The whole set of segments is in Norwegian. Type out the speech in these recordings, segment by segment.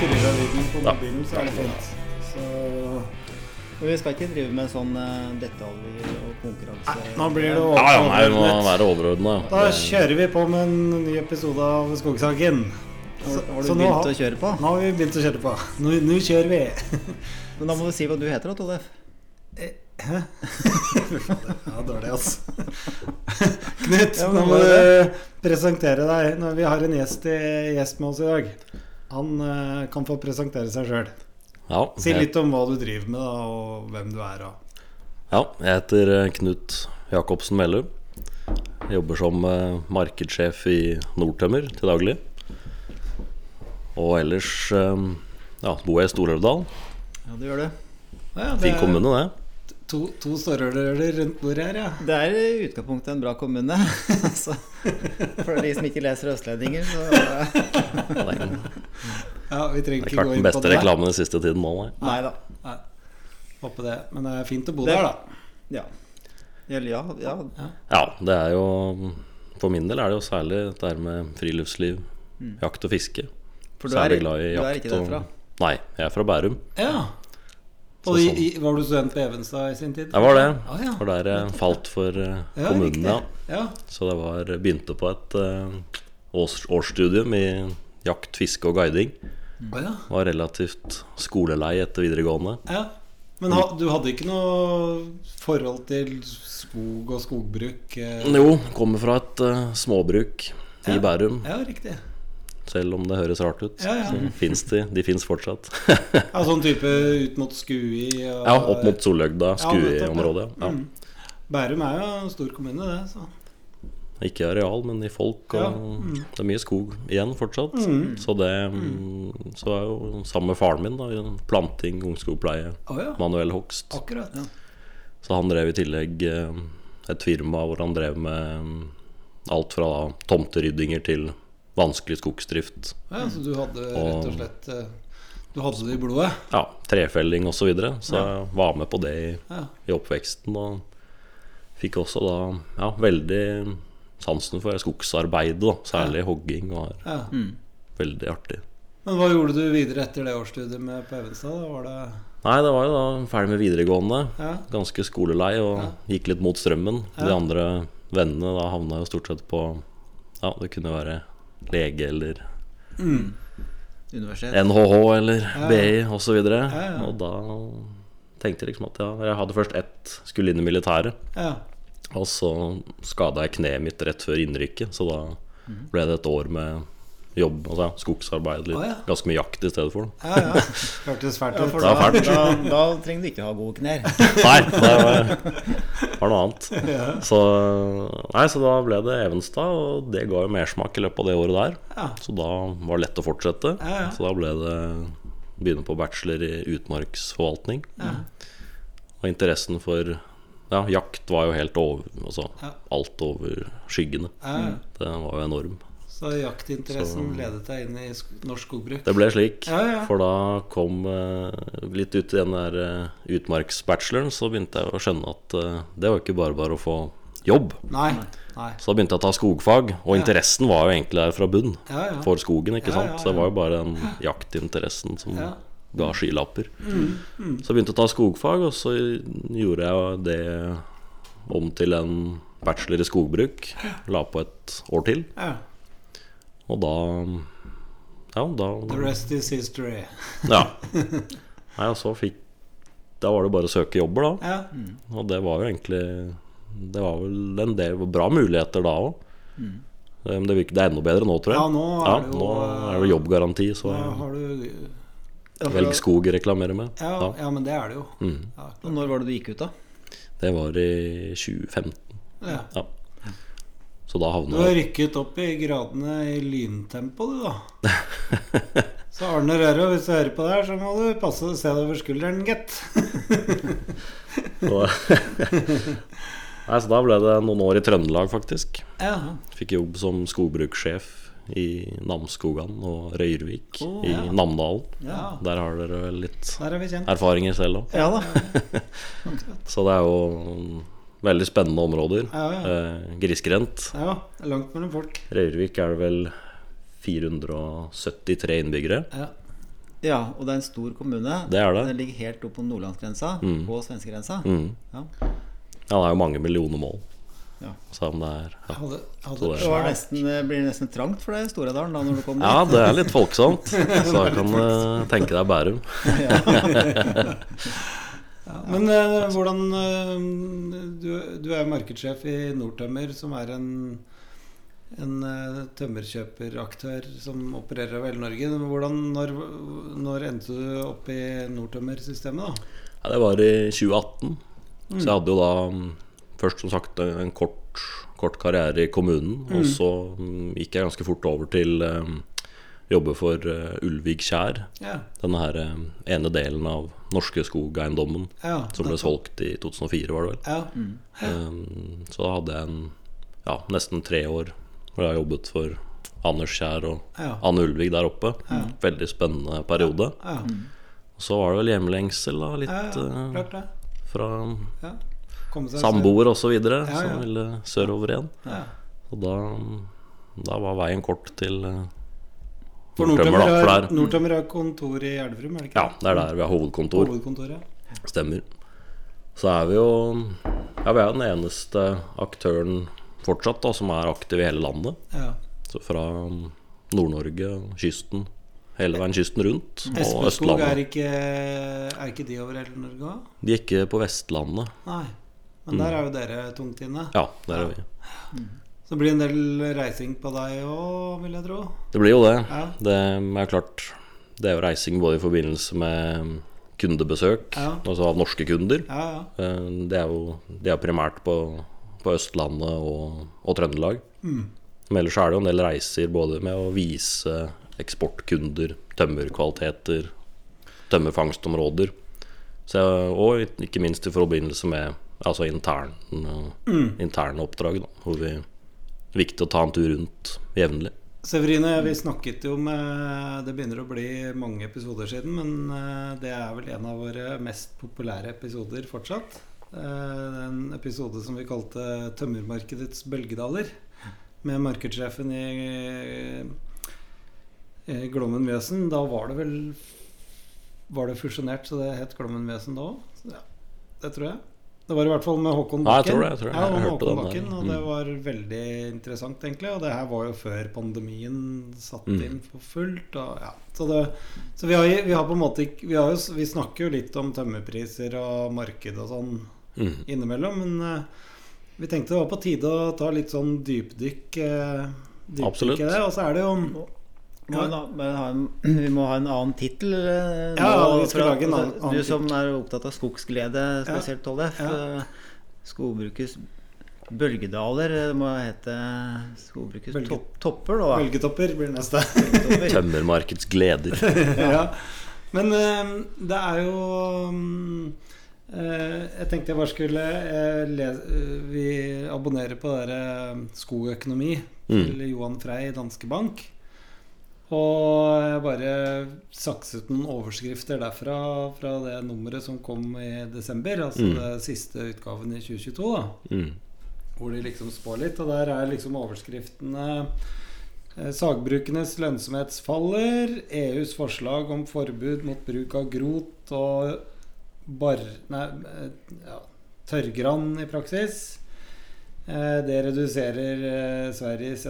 skrur av lyden på mobilen, så er det fint. Så Men vi skal ikke drive med sånn eh, detaljer og konkurranse. nå blir det Ja, ja, nei, må overordnet. være overordna. Da kjører vi på med en ny episode av Skogsaken. Har, har du Så nå begynt har- å kjøre på? Nå har vi begynt å kjøre på. Nå, nå kjører vi. Men da må du si hva du heter, da, Tollef. Hæ? ja, dårlig, altså. Knut, Ja, nå må du presentere deg. Vi har en gjest, i, gjest med oss i dag. Han eh, kan få presentere seg sjøl. Ja, Si litt om hva du driver med, da, og hvem du er. Og. ja, jeg heter eh, Knut Jacobsen Melum. Jeg Jobber som eh, markedssjef i Nordtømmer til daglig. Og ellers ja, bor jeg i Stor-Elvdal. Ja, det gjør det. Ja, det Fin kommune, det. To, to stårøler rundt bordet her, ja. Det er i utgangspunktet en bra kommune. så, for de som ikke leser Østlendinger, så ja vi trenger det er ikke klart gå den inn på beste det. reklamen den siste tiden nå, nei. Nei da. Nei, håper det. Men det er fint å bo Det- der, da. Ja. Ja, ja. Ja, det er jo For min del er det jo særlig det her med friluftsliv, jakt og fiske. For du er, Særlig glad i du er ikke derfra? og Nei, jeg er fra Bærum. Ja. Så Og i, sånn. i, var du student på Evenstad i sin tid? Jeg var det. Ah, ja. For der jeg falt for eh, kommunen, ja. Ja. Så det var Begynte på et eh, års, årsstudium i jakt, fiske og guiding. Ah, ja. Var relativt skolelei etter videregående. ja. Men ha, du hadde ikke noe forhold til skog og skogbruk? Eh? Jo, kommer fra et uh, småbruk i. Bærum. Ja, riktig. Selv om det høres rart ut, Ja, ja. så fins de. De fins fortsatt. Ja, sånn type ut mot Skui? Og, ja, opp mot Solhøgda, Ja. Skui-området. Ja. Mm. Bærum er jo en stor kommune, det. Så. Ikke i areal, men i folk. Og Ja, mm. Det er mye skog igjen fortsatt. Mm. Så det mm, Så er jo sammen med faren min, da, planting, ungskogpleie, oh, ja. manuell hogst. Akkurat. Så han drev i tillegg eh, et firma hvor han drev med mm, alt fra da, tomteryddinger til vanskelig skogsdrift. Ja, så du hadde rett og slett eh, Du hadde det i blodet? Ja, trefelling osv. Så, videre. så jeg var med på det i, Ja. i oppveksten. Og fikk også da ja, veldig sansen for skogsarbeidet, da. Særlig hogging. Og var ja. Mm. veldig artig. Men hva gjorde du videre etter det årsstudiet med på Evenstad? Da var det Nei, det var jo da ferdig med videregående. Ja. Ganske skolelei og Ja. gikk litt mot strømmen. De andre vennene da havna jo stort sett på Ja, det kunne være lege eller Mm. Universitet. NHH eller Ja. BI osv. Og, Ja, ja. og da tenkte jeg liksom at ja, jeg hadde først ett skulle inn i militæret. Ja. Og så skada jeg kneet mitt rett før innrykket, så da ble det et år med jobb, altså skogsarbeid, litt, ah, ja. ganske mye jakt i stedet for. Da. ja, ja. Hørtes fælt ut. Ja, da, da, da trenger du ikke ha gode knær. Nei, det var, var noe annet. Så, nei, så da ble det Evenstad, og det ga jo mersmak i løpet av det året der. Ja. Så da var det lett å fortsette. Ja, ja. Så da ble det begynne på bachelor i utmarksforvaltning. Ja. Og interessen for ja, jakt var jo helt over Altså Ja. alt over skyggene. Ja. Det var jo enorm. Så jaktinteressen Så- ledet deg inn i sk- norsk skogbruk? Det ble slik. Ja, ja. For da kom eh, litt ut i den der eh, utmarksbacheloren, så begynte jeg å skjønne at eh, det var ikke bare bare å få jobb. Nei. Nei. Så da begynte jeg å ta skogfag, og Ja. interessen var jo egentlig der fra bunn. Ja, ja. For skogen, ikke Ja, sant. ja, Så det var jo bare den jaktinteressen som Ja. ga skylapper. Mm, Så jeg begynte å ta skogfag, og så gjorde jeg det om til en bachelor i skogbruk. La på et år til. Og da Ja, da The rest is history. Ja. Nei, og så fikk Da var det bare å søke jobber, da. Ja. Og det var jo egentlig Det var vel en del bra muligheter da òg. Men det, virker, det er enda bedre nå, tror jeg. Ja, nå er Ja, det jo nå er det jo jobbgaranti, så har du velg skog reklamerer med. ja, Ja. ja, men det er det jo. Mm. Ja. Og når var det du gikk ut, da? Det var i 2015. Ja. Så da Du har rykket opp i gradene i lyntempo, du, da. Så Arne Røro, hvis du hører på det her, så må du passe se deg over skulderen, gitt. Nei, så da ble det noen år i Trøndelag, faktisk. Ja. Fikk jobb som skogbrukssjef i Namsskogan og Røyrvik i ja. Namdalen. ja. Der har dere litt er erfaringer selv òg. Ja da. Så det er jo veldig spennende områder. Ja, ja. Eh, grisgrendt. Ja, langt mellom folk. Røyrvik er det vel 473 innbyggere. Ja. Ja, og det er en stor kommune. Det er det. Den ligger helt opp på nordlandsgrensa, Mm. på svenskegrensa. Mm. Ja. Ja, det er jo mange millioner mål. Ja. Så om det er ja. Hadde, hadde det- var nesten, det blir nesten trangt for deg i Storedalen da når du kommer ja, det er litt folksomt. Så jeg kan du tenke deg Bærum. Ja, men eh, hvordan eh, du, du er markedssjef i Nordtømmer, som er en, en eh, tømmerkjøperaktør som opererer over hele Norge. Hvordan, når, når endte du opp i Nordtømmersystemet, da? Ja, det var i 2018. Så jeg hadde jo da mm, først som sagt en kort, kort karriere i kommunen. Og så mm, gikk jeg ganske fort over til um, jobbe for uh, Ulvik Kjær. Ja, Denne her eh, ene delen av Norske Skog-eiendommen ja, som ble solgt i 2004, var det vel. Ja, Um, så da hadde jeg en ja, nesten tre år hvor jeg har jobbet for Anders Kjær og ja, Anne Ulvik der oppe. Veldig spennende periode. ja. Og så var det vel hjemlengsel, da, litt ja, ja eh, klart det. fra Ja. Samboer osv. Ja, ja. som ville sørover igjen. Ja. Og da, da var veien kort til eh, For Nordtømmer, da. For der, Nordtømmer har kontor i Elverum, er det ikke? ja, det er der vi har hovedkontor. Hovedkontoret. Stemmer. Så er vi jo Ja, vi er den eneste aktøren fortsatt da som er aktiv i hele landet. Ja. Så fra Nord-Norge, kysten, hele veien kysten rundt, og Espeskog er ikke, er ikke de over hele Norge òg? De er ikke på Vestlandet. Nei. Men der er jo dere tungt inne. Ja, der er vi. Så det blir en del reising på deg òg, vil jeg tro. Det blir jo det. Ja. Det er klart Det er jo reising både i forbindelse med kundebesøk, Ja. altså av norske kunder. Ja, ja. Eh, Det er jo det er primært på, på Østlandet og, og Trøndelag. Mm. Men ellers er det jo en del reiser både med å vise eksportkunder tømmerkvaliteter, tømmerfangstområder. Så, og ikke minst i forbindelse med altså intern, interne oppdrag, da, hvor vi viktig å ta en tur rundt jevnlig. Severine, vi snakket jo med Det begynner å bli mange episoder siden, men eh, det er vel en av våre mest populære episoder fortsatt. Eh, En episode som vi kalte 'Tømmermarkedets bølgedaler', med markedssjefen i, i Glommen Mjøsen. Da var det vel Var det fusjonert så det het Glommen Mjøsen da òg? Ja, det tror jeg. Det var i hvert fall med Håkon Bakken. Ja, jeg tror det, jeg tror det. Ja, Jeg hørte Håkon. Bakken, og det Mm. var veldig interessant, egentlig. Og det her var jo før pandemien satt Mm. inn for fullt. Og, ja. Så, det, så vi, har, vi har på en måte ikke vi, jo, vi snakker jo litt om tømmerpriser og marked og sånn Mm. innimellom, men eh, vi tenkte det var på tide å ta litt sånn dypdykk, eh, dypdykk Absolutt. i det. Og så er det jo Må en, en, vi må ha en annen tittel. eh, Ja, vi skal lage en annen- altså, annen Du som er opptatt av skogsglede, spesielt Tollef. Ja. eh, Skogbrukets bølgedaler eh, det må hete Skogbrukets Bølge- top, topper, da. bølgetopper blir neste. Bølgetopper. Tømmermarkeds gleder. ja. Men det er jo mm, eh, Jeg tenkte jeg bare skulle lese Vi abonnerer på det der Skogøkonomi til Johan Frey i Danske Bank. Og jeg bare sakset noen overskrifter derfra fra det nummeret som kom i desember. Altså Mm. den siste utgaven i 2022. da Mm. hvor de liksom spår litt. Og der er liksom overskriftene eh, Sagbrukenes lønnsomhetsfaller. EUs forslag om forbud mot bruk av grot og bar... Nei, eh, ja, tørrgran i praksis. Eh, det reduserer Sveriges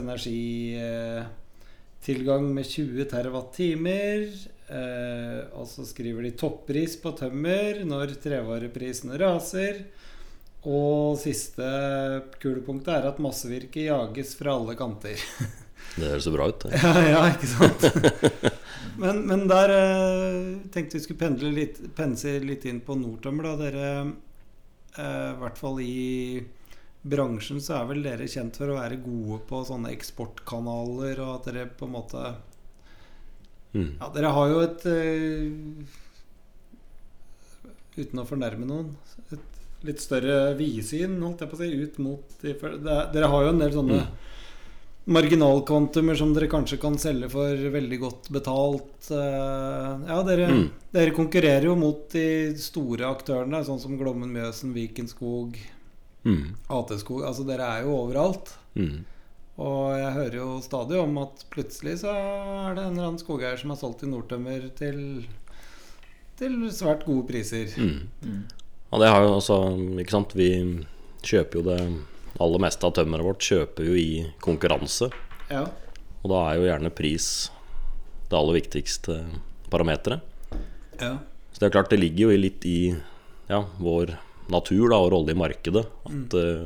energitilgang med 20 TWh. Eh, og så skriver de toppris på tømmer når trevareprisene raser. Og siste kulepunktet er at massevirke jages fra alle kanter. Det høres så bra ut. Det. ja, ja, ikke sant? Men, men der eh, tenkte vi skulle pendle litt, pense litt inn på Nordtømmer. Da. Dere, eh, i hvert fall i bransjen, så er vel dere kjent for å være gode på sånne eksportkanaler, og at dere på en måte Mm. Ja, dere har jo et uh, Uten å fornærme noen Et litt større vidsyn, holdt jeg på å si, ut mot de, er- Dere har jo en del sånne marginalkvantumer som dere kanskje kan selge for veldig godt betalt. eh, ja, dere, Mm. dere konkurrerer jo mot de store aktørene, sånn som Glommen Mjøsen, Vikenskog, Mm. AT-skog. Altså, dere er jo overalt. Mm. Og jeg hører jo stadig om at plutselig så er det en eller annen skogeier som har solgt i Nordtømmer til, til svært gode priser. Mm. Og det har jo også Ikke sant, vi kjøper jo det aller meste av tømmeret vårt kjøper jo i konkurranse. Ja. Og da er jo gjerne pris det aller viktigste parameteret. ja. Så det er klart det ligger jo litt i ja, vår natur da, og rolle i markedet. At eh,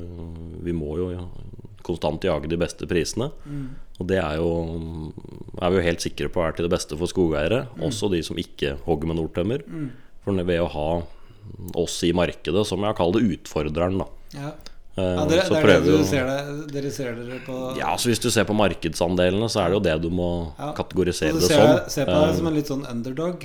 vi må jo konstant jage de beste prisene. Og det er jo er vi jo helt sikre på er til det beste for skogeiere. Også de som ikke hogger med nordtømmer. For ved å ha oss i markedet, som jeg kaller det utfordreren, da. ja. eh, ja dere, så det er det du ser, det, dere ser dere på Ja, så Hvis du ser på markedsandelene, så er det jo det du må Ja. kategorisere Så det du ser, som. Se på deg Eh, som en litt sånn underdog?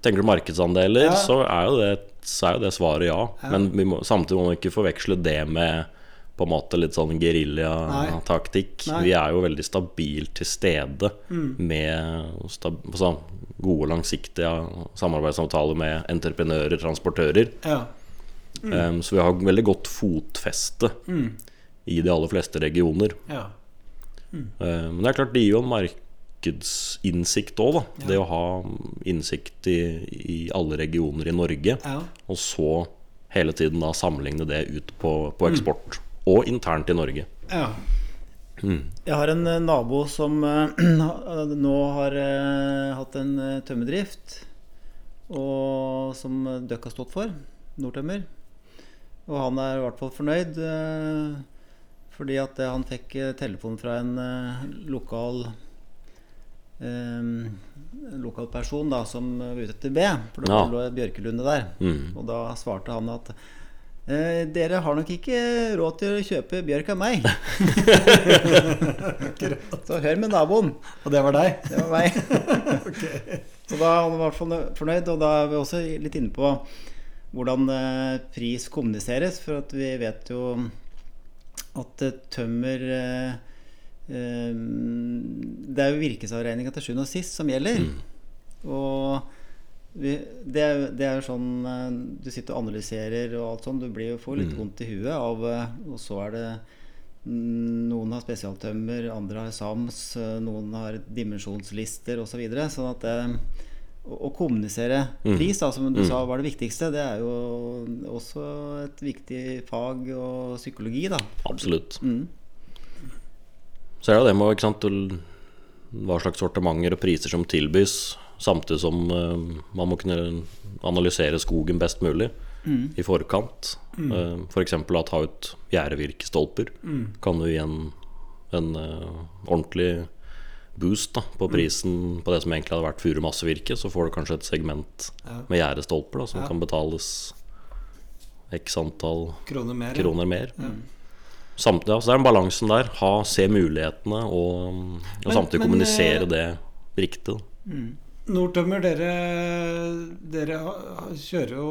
Tenker du markedsandeler, Ja. så, er jo det, så er jo det svaret ja. Ja. Men vi må, samtidig må vi ikke forveksle det med på en måte litt sånn geriljataktikk. Vi er jo veldig stabilt til stede med stab altså, gode, langsiktige samarbeidsavtaler med entreprenører, transportører. Ja. Um, så vi har veldig godt fotfeste i de aller fleste regioner. ja. Uh, men det er klart, det gir jo en markedsinnsikt òg, da. Ja. Det å ha innsikt i, i alle regioner i Norge. ja. Og så hele tiden da sammenligne det ut på, på eksport. Og internt i Norge. ja. Jeg har en eh, nabo som eh, nå har eh, hatt en tømmerdrift, og som eh, har stått for, Nordtømmer. Og han er i hvert fall fornøyd, fordi at han fikk telefon fra en lokal eh, lokal person da, som var ute etter ved, for det Ja. lå bjørkelunde der. Mm. Og da svarte han at eh, dere har nok ikke råd til å kjøpe bjørk av meg. Så hør med naboen. Og det var deg? Det var meg. Så da han var fornøyd. Og da er vi også litt inne på hvordan eh, pris kommuniseres. For at vi vet jo at eh, tømmer eh, Det er jo virkesavregninga til sjuende og sist som gjelder. Og vi, det, er, det er jo sånn eh, Du sitter og analyserer og alt sånn. Du blir jo får litt vondt i huet av eh, Og så er det mm, Noen har spesialtømmer, andre har sams, eh, noen har dimensjonslister osv. Så videre, sånn at det, å, å kommunisere pris, da, som du sa var det viktigste, det er jo også et viktig fag og psykologi, da. Absolutt. Mm. Så er det det med ikke sant, hva slags sortimenter og priser som tilbys, samtidig som eh, man må kunne analysere skogen best mulig i forkant. Mm. F.eks. å ta ut gjerdevirkestolper kan jo gi en, en eh, ordentlig boost da, på prisen på det som egentlig hadde vært furumassevirke. Så får du kanskje et segment Ja. med gjerdestolper som Ja. kan betales x antall Kroner mer? kroner mer. Samtidig, altså det er den balansen der. Ha, se mulighetene og, og Men- samtidig men, kommunisere eh, det riktig. Nordtømmer, dere, dere kjører jo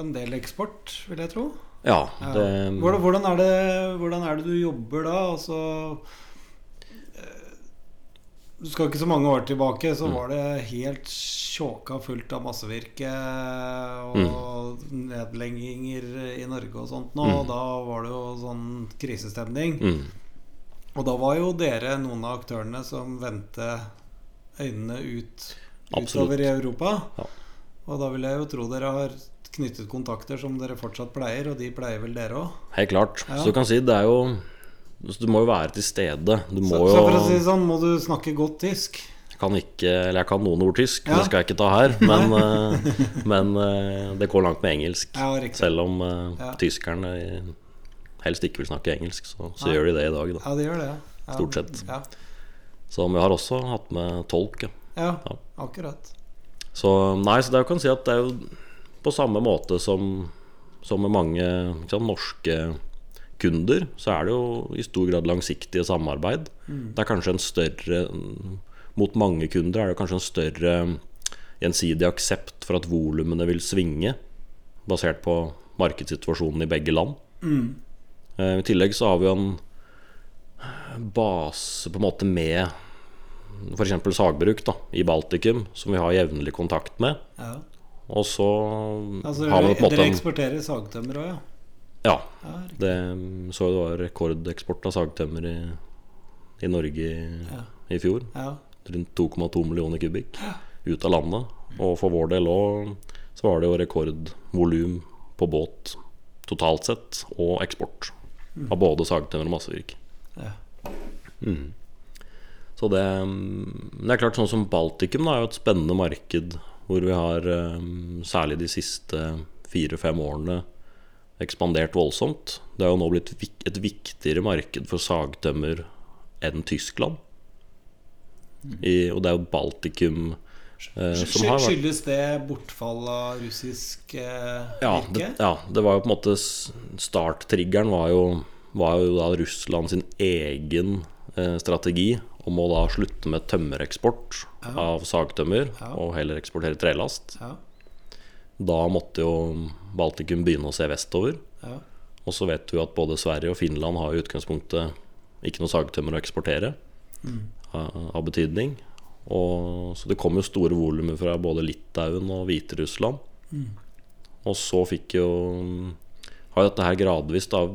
en del eksport, vil jeg tro. Ja, det Hvordan, hvordan, er det, hvordan er det du jobber da? Altså Du skal ikke så mange år tilbake, så var det helt tjåka fullt av massevirke og nedlegginger i Norge og sånt nå. Og da var det jo sånn krisestemning. mm, Og da var jo dere noen av aktørene som vendte øynene ut utover i Europa. Ja. Og da vil jeg jo tro dere har knyttet kontakter som dere fortsatt pleier, og de pleier vel dere òg? Helt klart. Ja. Så du kan si det er jo så Du må jo være til stede. Du må Så, så for å si det sånn, må du snakke godt tysk? Jeg kan ikke Eller jeg kan noen ord tysk, Ja. det skal jeg ikke ta her. Men, eh, men eh, det går langt med engelsk. Ja. Selv om eh, Ja. tyskerne helst ikke vil snakke engelsk, så, så gjør de det i dag. Da. Ja, de gjør det. Ja. Stort sett. Ja, Så vi har også hatt med tolk. Ja. akkurat. Så nei, så det er kan si at det er jo på samme måte som, som med mange sant, norske kunder, så er det jo i stor grad langsiktige samarbeid. Det er kanskje en større Mot mange kunder er det kanskje en større gjensidig aksept for at volumene vil svinge, basert på markedssituasjonen i begge land. Mm. I tillegg så har vi jo en base på en måte med f.eks. sagbruk da, i Baltikum, som vi har jevnlig kontakt med. Ja. Og så Altså, har vi på en måte dere eksporterer sagtømmer òg, ja? Ja. Det, så det var rekordeksport av sagtømmer i i Norge i, i fjor. Ja. Rundt 2,2 millioner kubikk ut av landet. Og for vår del òg så var det jo rekordvolum på båt totalt sett, og eksport av både sagtømmer og massevirke. Ja. Mm. Så det, mm, det er klart sånn som Baltikum da, er jo et spennende marked hvor vi har mm, særlig de siste fire-fem årene ekspandert voldsomt. Det har jo nå blitt et viktigere marked for sagtømmer enn Tyskland. I, og det er jo Baltikum eh, som har vært Skyldes det bortfall av russisk eh, ja virke? det, ja, det var jo på en måte Starttriggeren var jo, var jo da Russland sin egen eh, strategi om å da slutte med tømmereksport Ja. av sagtømmer Ja. og heller eksportere trelast. Ja. Da måtte jo Baltikum begynne å se vestover. Ja. Og så vet du at både Sverige og Finland har i utgangspunktet ikke noe sagtømmer å eksportere Mm. av, betydning. Og, så det kom jo store volumer fra både Litauen og Hviterussland. Mm. Og så fikk jo Har jo dette her gradvis da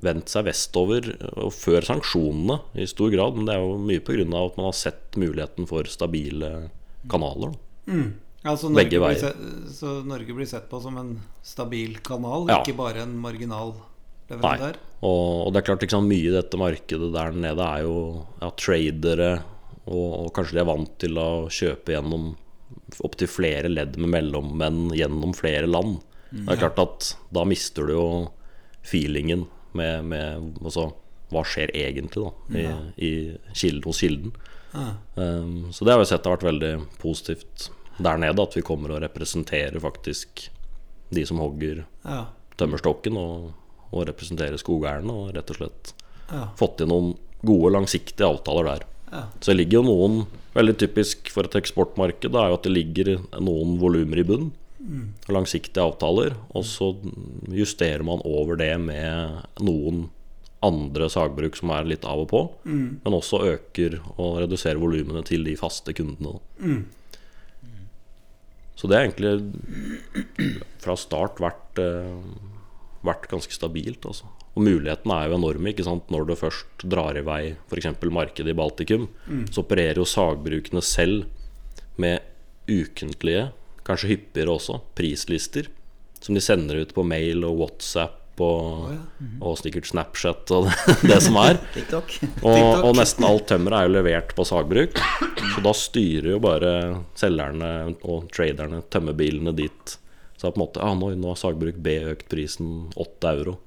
vendt seg vestover, og før sanksjonene i stor grad. Men det er jo mye pga. at man har sett muligheten for stabile kanaler. Da. Mm. Altså Norge Begge veier. sett, så Norge blir sett på som en stabil kanal, Ja. ikke bare en marginal Nei. Og, og det er klart liksom, mye i dette markedet der nede er jo ja, tradere, og, og kanskje de er vant til å kjøpe gjennom opptil flere ledd med mellommenn gjennom flere land. Det er klart at da mister du jo feelingen med, med også, hva skjer egentlig da i, Ja. i kilden, hos kilden. Ah. Um, så det har vi sett har vært veldig positivt der nede, at vi kommer og representerer faktisk de som hogger Ja. tømmerstokken og, og representerer skogeierne, og rett og slett Ja. fått til noen gode, langsiktige avtaler der. Ja. Så det ligger jo noen Veldig typisk for et eksportmarked er jo at det ligger noen volumer i bunn. Langsiktige avtaler. Og så justerer man over det med noen andre sagbruk som er litt av og på. Mm. Men også øker og reduserer volumene til de faste kundene. Mm. Så det har egentlig fra start vært, eh, vært ganske stabilt. Altså. Og mulighetene er jo enorme ikke sant? når det først drar i vei f.eks. markedet i Baltikum. Så opererer jo sagbrukene selv med ukentlige, kanskje hyppigere også, prislister. Som de sender ut på mail og WhatsApp og, oh, ja. og sikkert Snapchat og det, det som er. TikTok. Og, og nesten alt tømmeret er jo levert på sagbruk. Så da styrer jo bare selgerne og traderne tømmerbilene dit. Så på en måte ah, nå, nå har sagbruk B økt prisen 8 euro.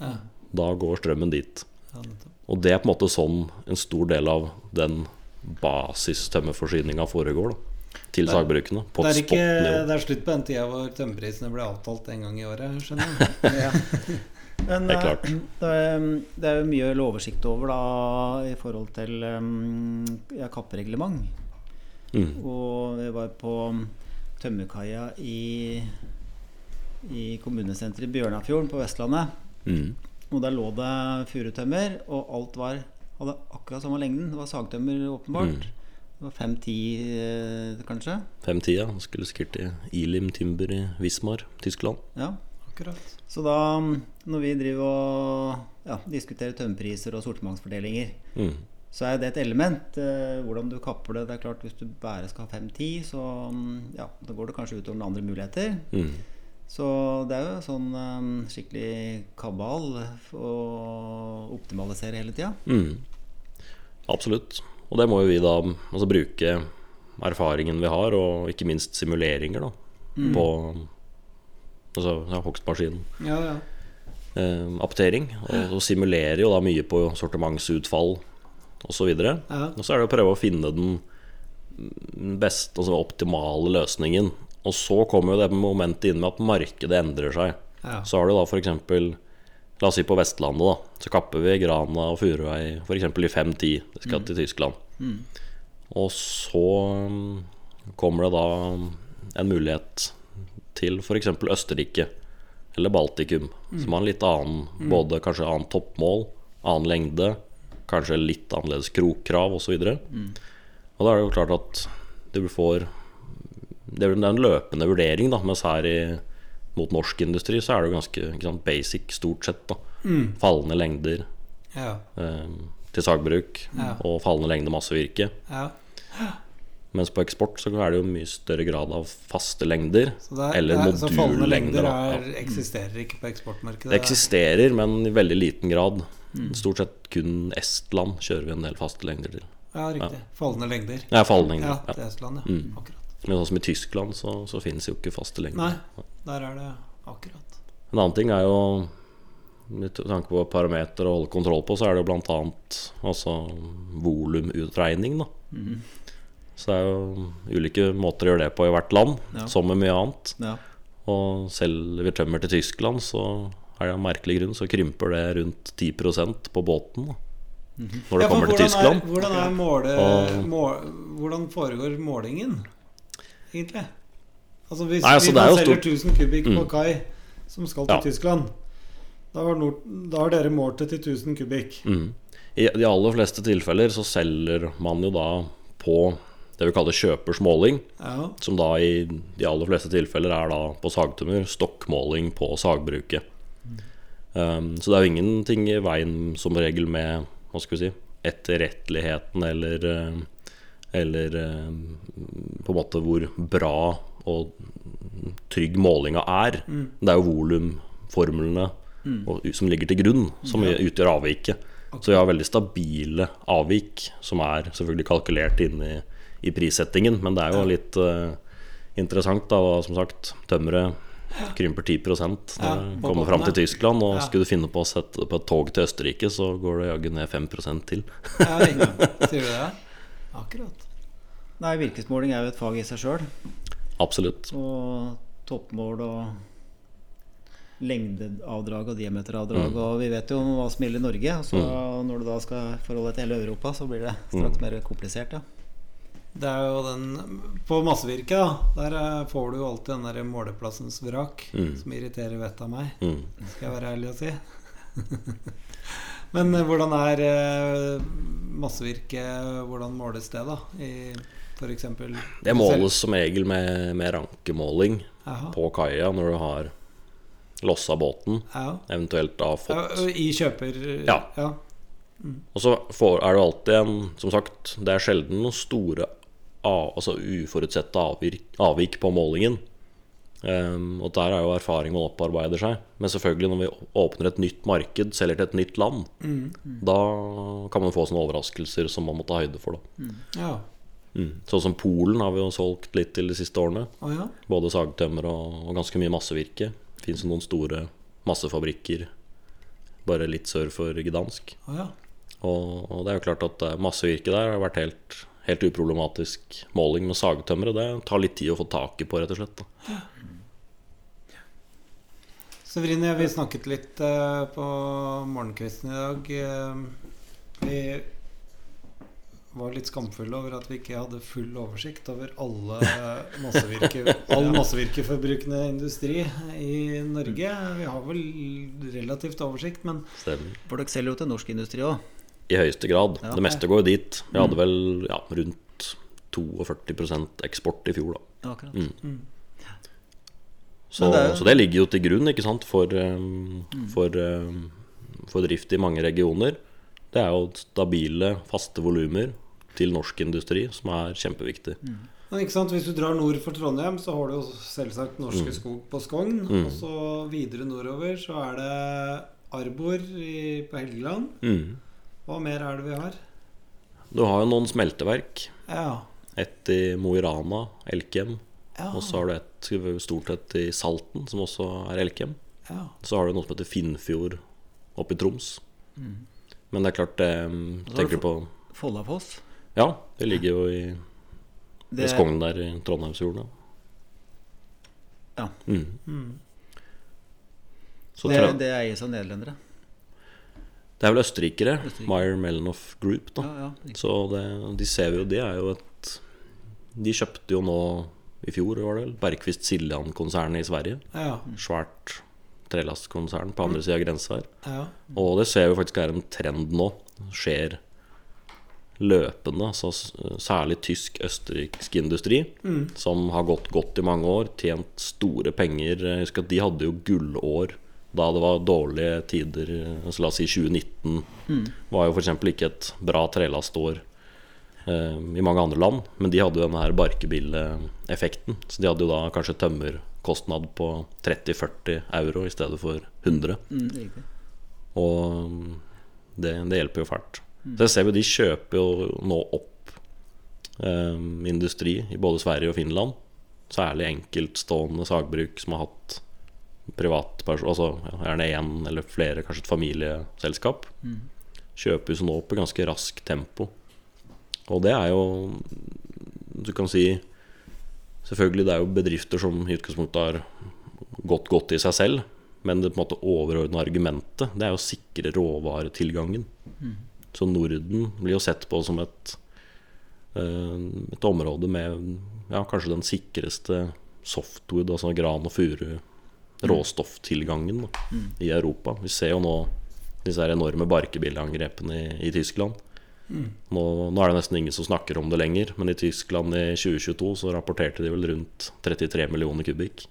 Ja. Da går strømmen dit. Ja. Og det er på en måte sånn en stor del av den basistømmerforsyninga foregår. da Til sagbrukene. På Det er, ikke, det er slutt på den tida hvor tømmerprisene ble avtalt en gang i året, skjønner jeg. Ja. Men Det er eh, klart. det er, det er jo mye oversikt over da i forhold til um, ja, kappereglement. Mm. Og vi var på tømmerkaia i, i kommunesenteret i Bjørnafjorden på Vestlandet. Mm. Og der lå det furutømmer, og alt var, hadde akkurat samme lengden. Det var sagtømmer, åpenbart. Mm. Det var fem-ti, eh, kanskje. Fem-tida. Skulle sikkert til Ilim Timber i Wismar, Tyskland. Ja. Akkurat. Så da, når vi driver og ja, diskuterer tømmerpriser og sortimentsfordelinger, Mm. så er det et element. Eh, hvordan du kapper det. Det er klart Hvis du bare skal ha 5-10, så mm, ja, da går det kanskje utover noen andre muligheter. Mm. Så det er jo sånn eh, skikkelig kabal å optimalisere hele tida. Mm. Absolutt. Og det må jo vi da altså bruke erfaringen vi har, og ikke minst simuleringer da på altså, ja, hogstmaskinen. Ja, ja. Eh, aptering. Og, og simulerer jo da mye på sortimentsutfall osv. Og, ja. og så er det å prøve å finne den beste, altså optimale løsningen. Og så kommer jo det momentet inn med at markedet endrer seg. ja. Så har du da f.eks. La oss si på Vestlandet, da. Så kapper vi Grana og Furuvei f.eks. i 5-10. Det skal til Tyskland. Og så mm, kommer det da en mulighet til f.eks. Østerrike eller Baltikum, som har en litt annen Både kanskje annen toppmål, annen lengde, kanskje litt annerledes krokkrav osv. Mm. Og da er det jo klart at du får Det er en løpende vurdering, da, mens her i mot norsk industri så er det jo ganske sant, basic stort sett. da Mm. Fallende lengder, ja. eh, til sagbruk Ja. og fallende lengde massevirke. Ja. Mens på eksport så er det jo mye større grad av faste lengder. Så, er, Eller det er, så fallende modullengder, lengder er, eksisterer ikke på eksportmarkedet. Det eksisterer, men i veldig liten grad. Mm. Stort sett kun Estland kjører vi en del faste lengder til. Ja, riktig. Fallende lengder. Ja, fallende Ja, til Estland, ja. Mm. Akkurat. Men sånn som i Tyskland så, så finnes jo ikke faste lengder. Nei, der er det akkurat. En annen ting er jo med tanke på parameter å holde kontroll på, så er det jo annet altså volumutregning, da. Så det er jo ulike måter å gjøre det på i hvert land, Ja. som med mye annet. Ja. Og selv vi tømmer til Tyskland, så er det av merkelig grunn så krymper det rundt 10% på båten. Da. Når det Ja, kommer til Tyskland. Er, hvordan, er måle, Og- mål, hvordan foregår målingen, egentlig? Altså Hvis Nei, altså, vi er selger stort- 1000 kubikk på Mm. kai som skal til Ja. Tyskland, da har, Nord, da har dere målt det til 1000 kubikk. Mm. I de aller fleste tilfeller så selger man jo da på det vi kaller kjøpers måling, Ja, som da i de aller fleste tilfeller er da på sagtømmer stokkmåling på sagbruket. Um, så det er jo ingenting i veien som regel med hva skal vi si, etterretteligheten eller eh, Eller eh, på en måte hvor bra og trygg målinga er. Det er jo volumformlene mm. som ligger til grunn, som utgjør avviket. Så vi har veldig stabile avvik, som er selvfølgelig kalkulert inn i, i prissettingen. Men det er jo litt uh, interessant, da, og som sagt, tømmeret krymper 10 når Ja, det kommer fram til. Tyskland. Og Ja. skulle du finne på å sette på et tog til Østerrike, så går det jaggu ned 5% til. ja Sier du det? Akkurat. Nei, virkesmåling er jo et fag i seg sjøl. Absolutt. Og toppmål og lengdeavdrag og diameteravdrag. Mm. Og vi vet jo hva som gjelder i Norge. Så når du da skal forholde deg til hele Europa, så blir det Mm. straks mer komplisert. Ja. Det er jo den På massevirket, da, der eh, får du jo alltid den der måleplassens vrak, Mm. som irriterer vettet av meg. Mm. Skal jeg være ærlig og si. Men eh, hvordan er massevirket Hvordan måles det, da? I f.eks. Det måles som regel med, med rankemåling Aha. på kaia når du har lossa båten, Ja. eventuelt da ja. fått I kjøper... Ja. ja. Og så får, er det alltid en Som sagt, det er sjelden noen store altså uforutsette avvik, avvik på målingen. Um, og der er jo erfaring man opparbeider seg. Men selvfølgelig når vi åpner et nytt marked, selger til et nytt land, da kan man få sånne overraskelser som man må ta høyde for. Da. ja. Mm. Sånn som Polen har vi jo solgt litt til de siste årene. Oh, ja. Både sagtømmer og, og ganske mye massevirke. Fins noen store massefabrikker bare litt sør for Gdansk. Oh, ja. Og, og det er jo klart at eh, massevirke der har vært helt, helt uproblematisk måling med sagtømmere. Det tar litt tid å få taket på, rett og slett. Da. Severine, vi snakket litt eh, på morgenkvisten i dag. Eh, vi var litt skamfulle over at vi ikke hadde full oversikt over alle massevirke, all massevirkeforbrukende industri i Norge. Vi har vel relativt oversikt, men Stemmer. For dere selger jo til norsk industri òg. I høyeste grad. Ja. Det meste går jo dit. Vi hadde vel ja, rundt 42% eksport i fjor, da. Akkurat. Mm. Så, det jo- så det ligger jo til grunn ikke sant, for, um, for, um, for drift i mange regioner. Det er jo stabile, faste volumer til norsk industri, som er kjempeviktig. Men ikke sant, Hvis du drar nord for Trondheim, så har du jo selvsagt Norske Skog på Skogn. Og så videre nordover så er det Arbor i, på Helgeland. Mm. Hva mer er det vi har? Du har jo noen smelteverk. Ja. Et i Mo i Rana, Elkem. Ja. Og så har du et stort et i Salten, som også er Elkem. ja. Så har du noe som heter Finnfjord oppe i Troms. Men det er klart det du Tenker du på Follafoss. Ja, det ligger jo i, Det, Skogn der i Trondheimsfjorden. Ja. Mm. Mm. Så det, det eies av nederlendere. det er vel østerrikere. Østerrike. Meyer Melanoff Group. Da. Ja, ja. Så det, de ser vi jo Det er jo et De kjøpte jo nå i fjor, var det vel, Bergquist Siljan-konsernet i Sverige. Ja. Svært trelastkonsern på andre sida av grensa her. ja. Og det ser vi faktisk er en trend nå. Skjer løpende. altså særlig tysk-østerriksk industri, Mm. som har gått godt i mange år, tjent store penger. Jeg husker at de hadde jo gullår da det var dårlige tider. Så la oss si 2019 var jo f.eks. ikke et bra trelastår eh, i mange andre land. Men de hadde jo denne her barkebilleeffekten. Så de hadde jo da kanskje tømmerkostnad på 30-40 euro i stedet for 100. Mm. Og det, det hjelper jo fælt. Så jeg ser jo de kjøper jo nå opp eh, industri i både Sverige og Finland. Særlig enkeltstående sagbruk som har hatt privatperson Altså ja, gjerne én eller flere, kanskje et familieselskap. Kjøper jo nå opp i ganske raskt tempo. Og det er jo Du kan si Selvfølgelig det er jo bedrifter som i utgangspunktet har gått godt i seg selv. Men det på en måte overordna argumentet Det er å sikre råvaretilgangen. Så Norden blir jo sett på som et, eh, et område med ja, kanskje den sikreste softwood, altså gran og furu, råstofftilgangen da, i Europa. Vi ser jo nå disse her enorme barkebilleangrepene i, i Tyskland. Nå, nå er det nesten ingen som snakker om det lenger, men i Tyskland i 2022 så rapporterte de vel rundt 33 millioner kubikk.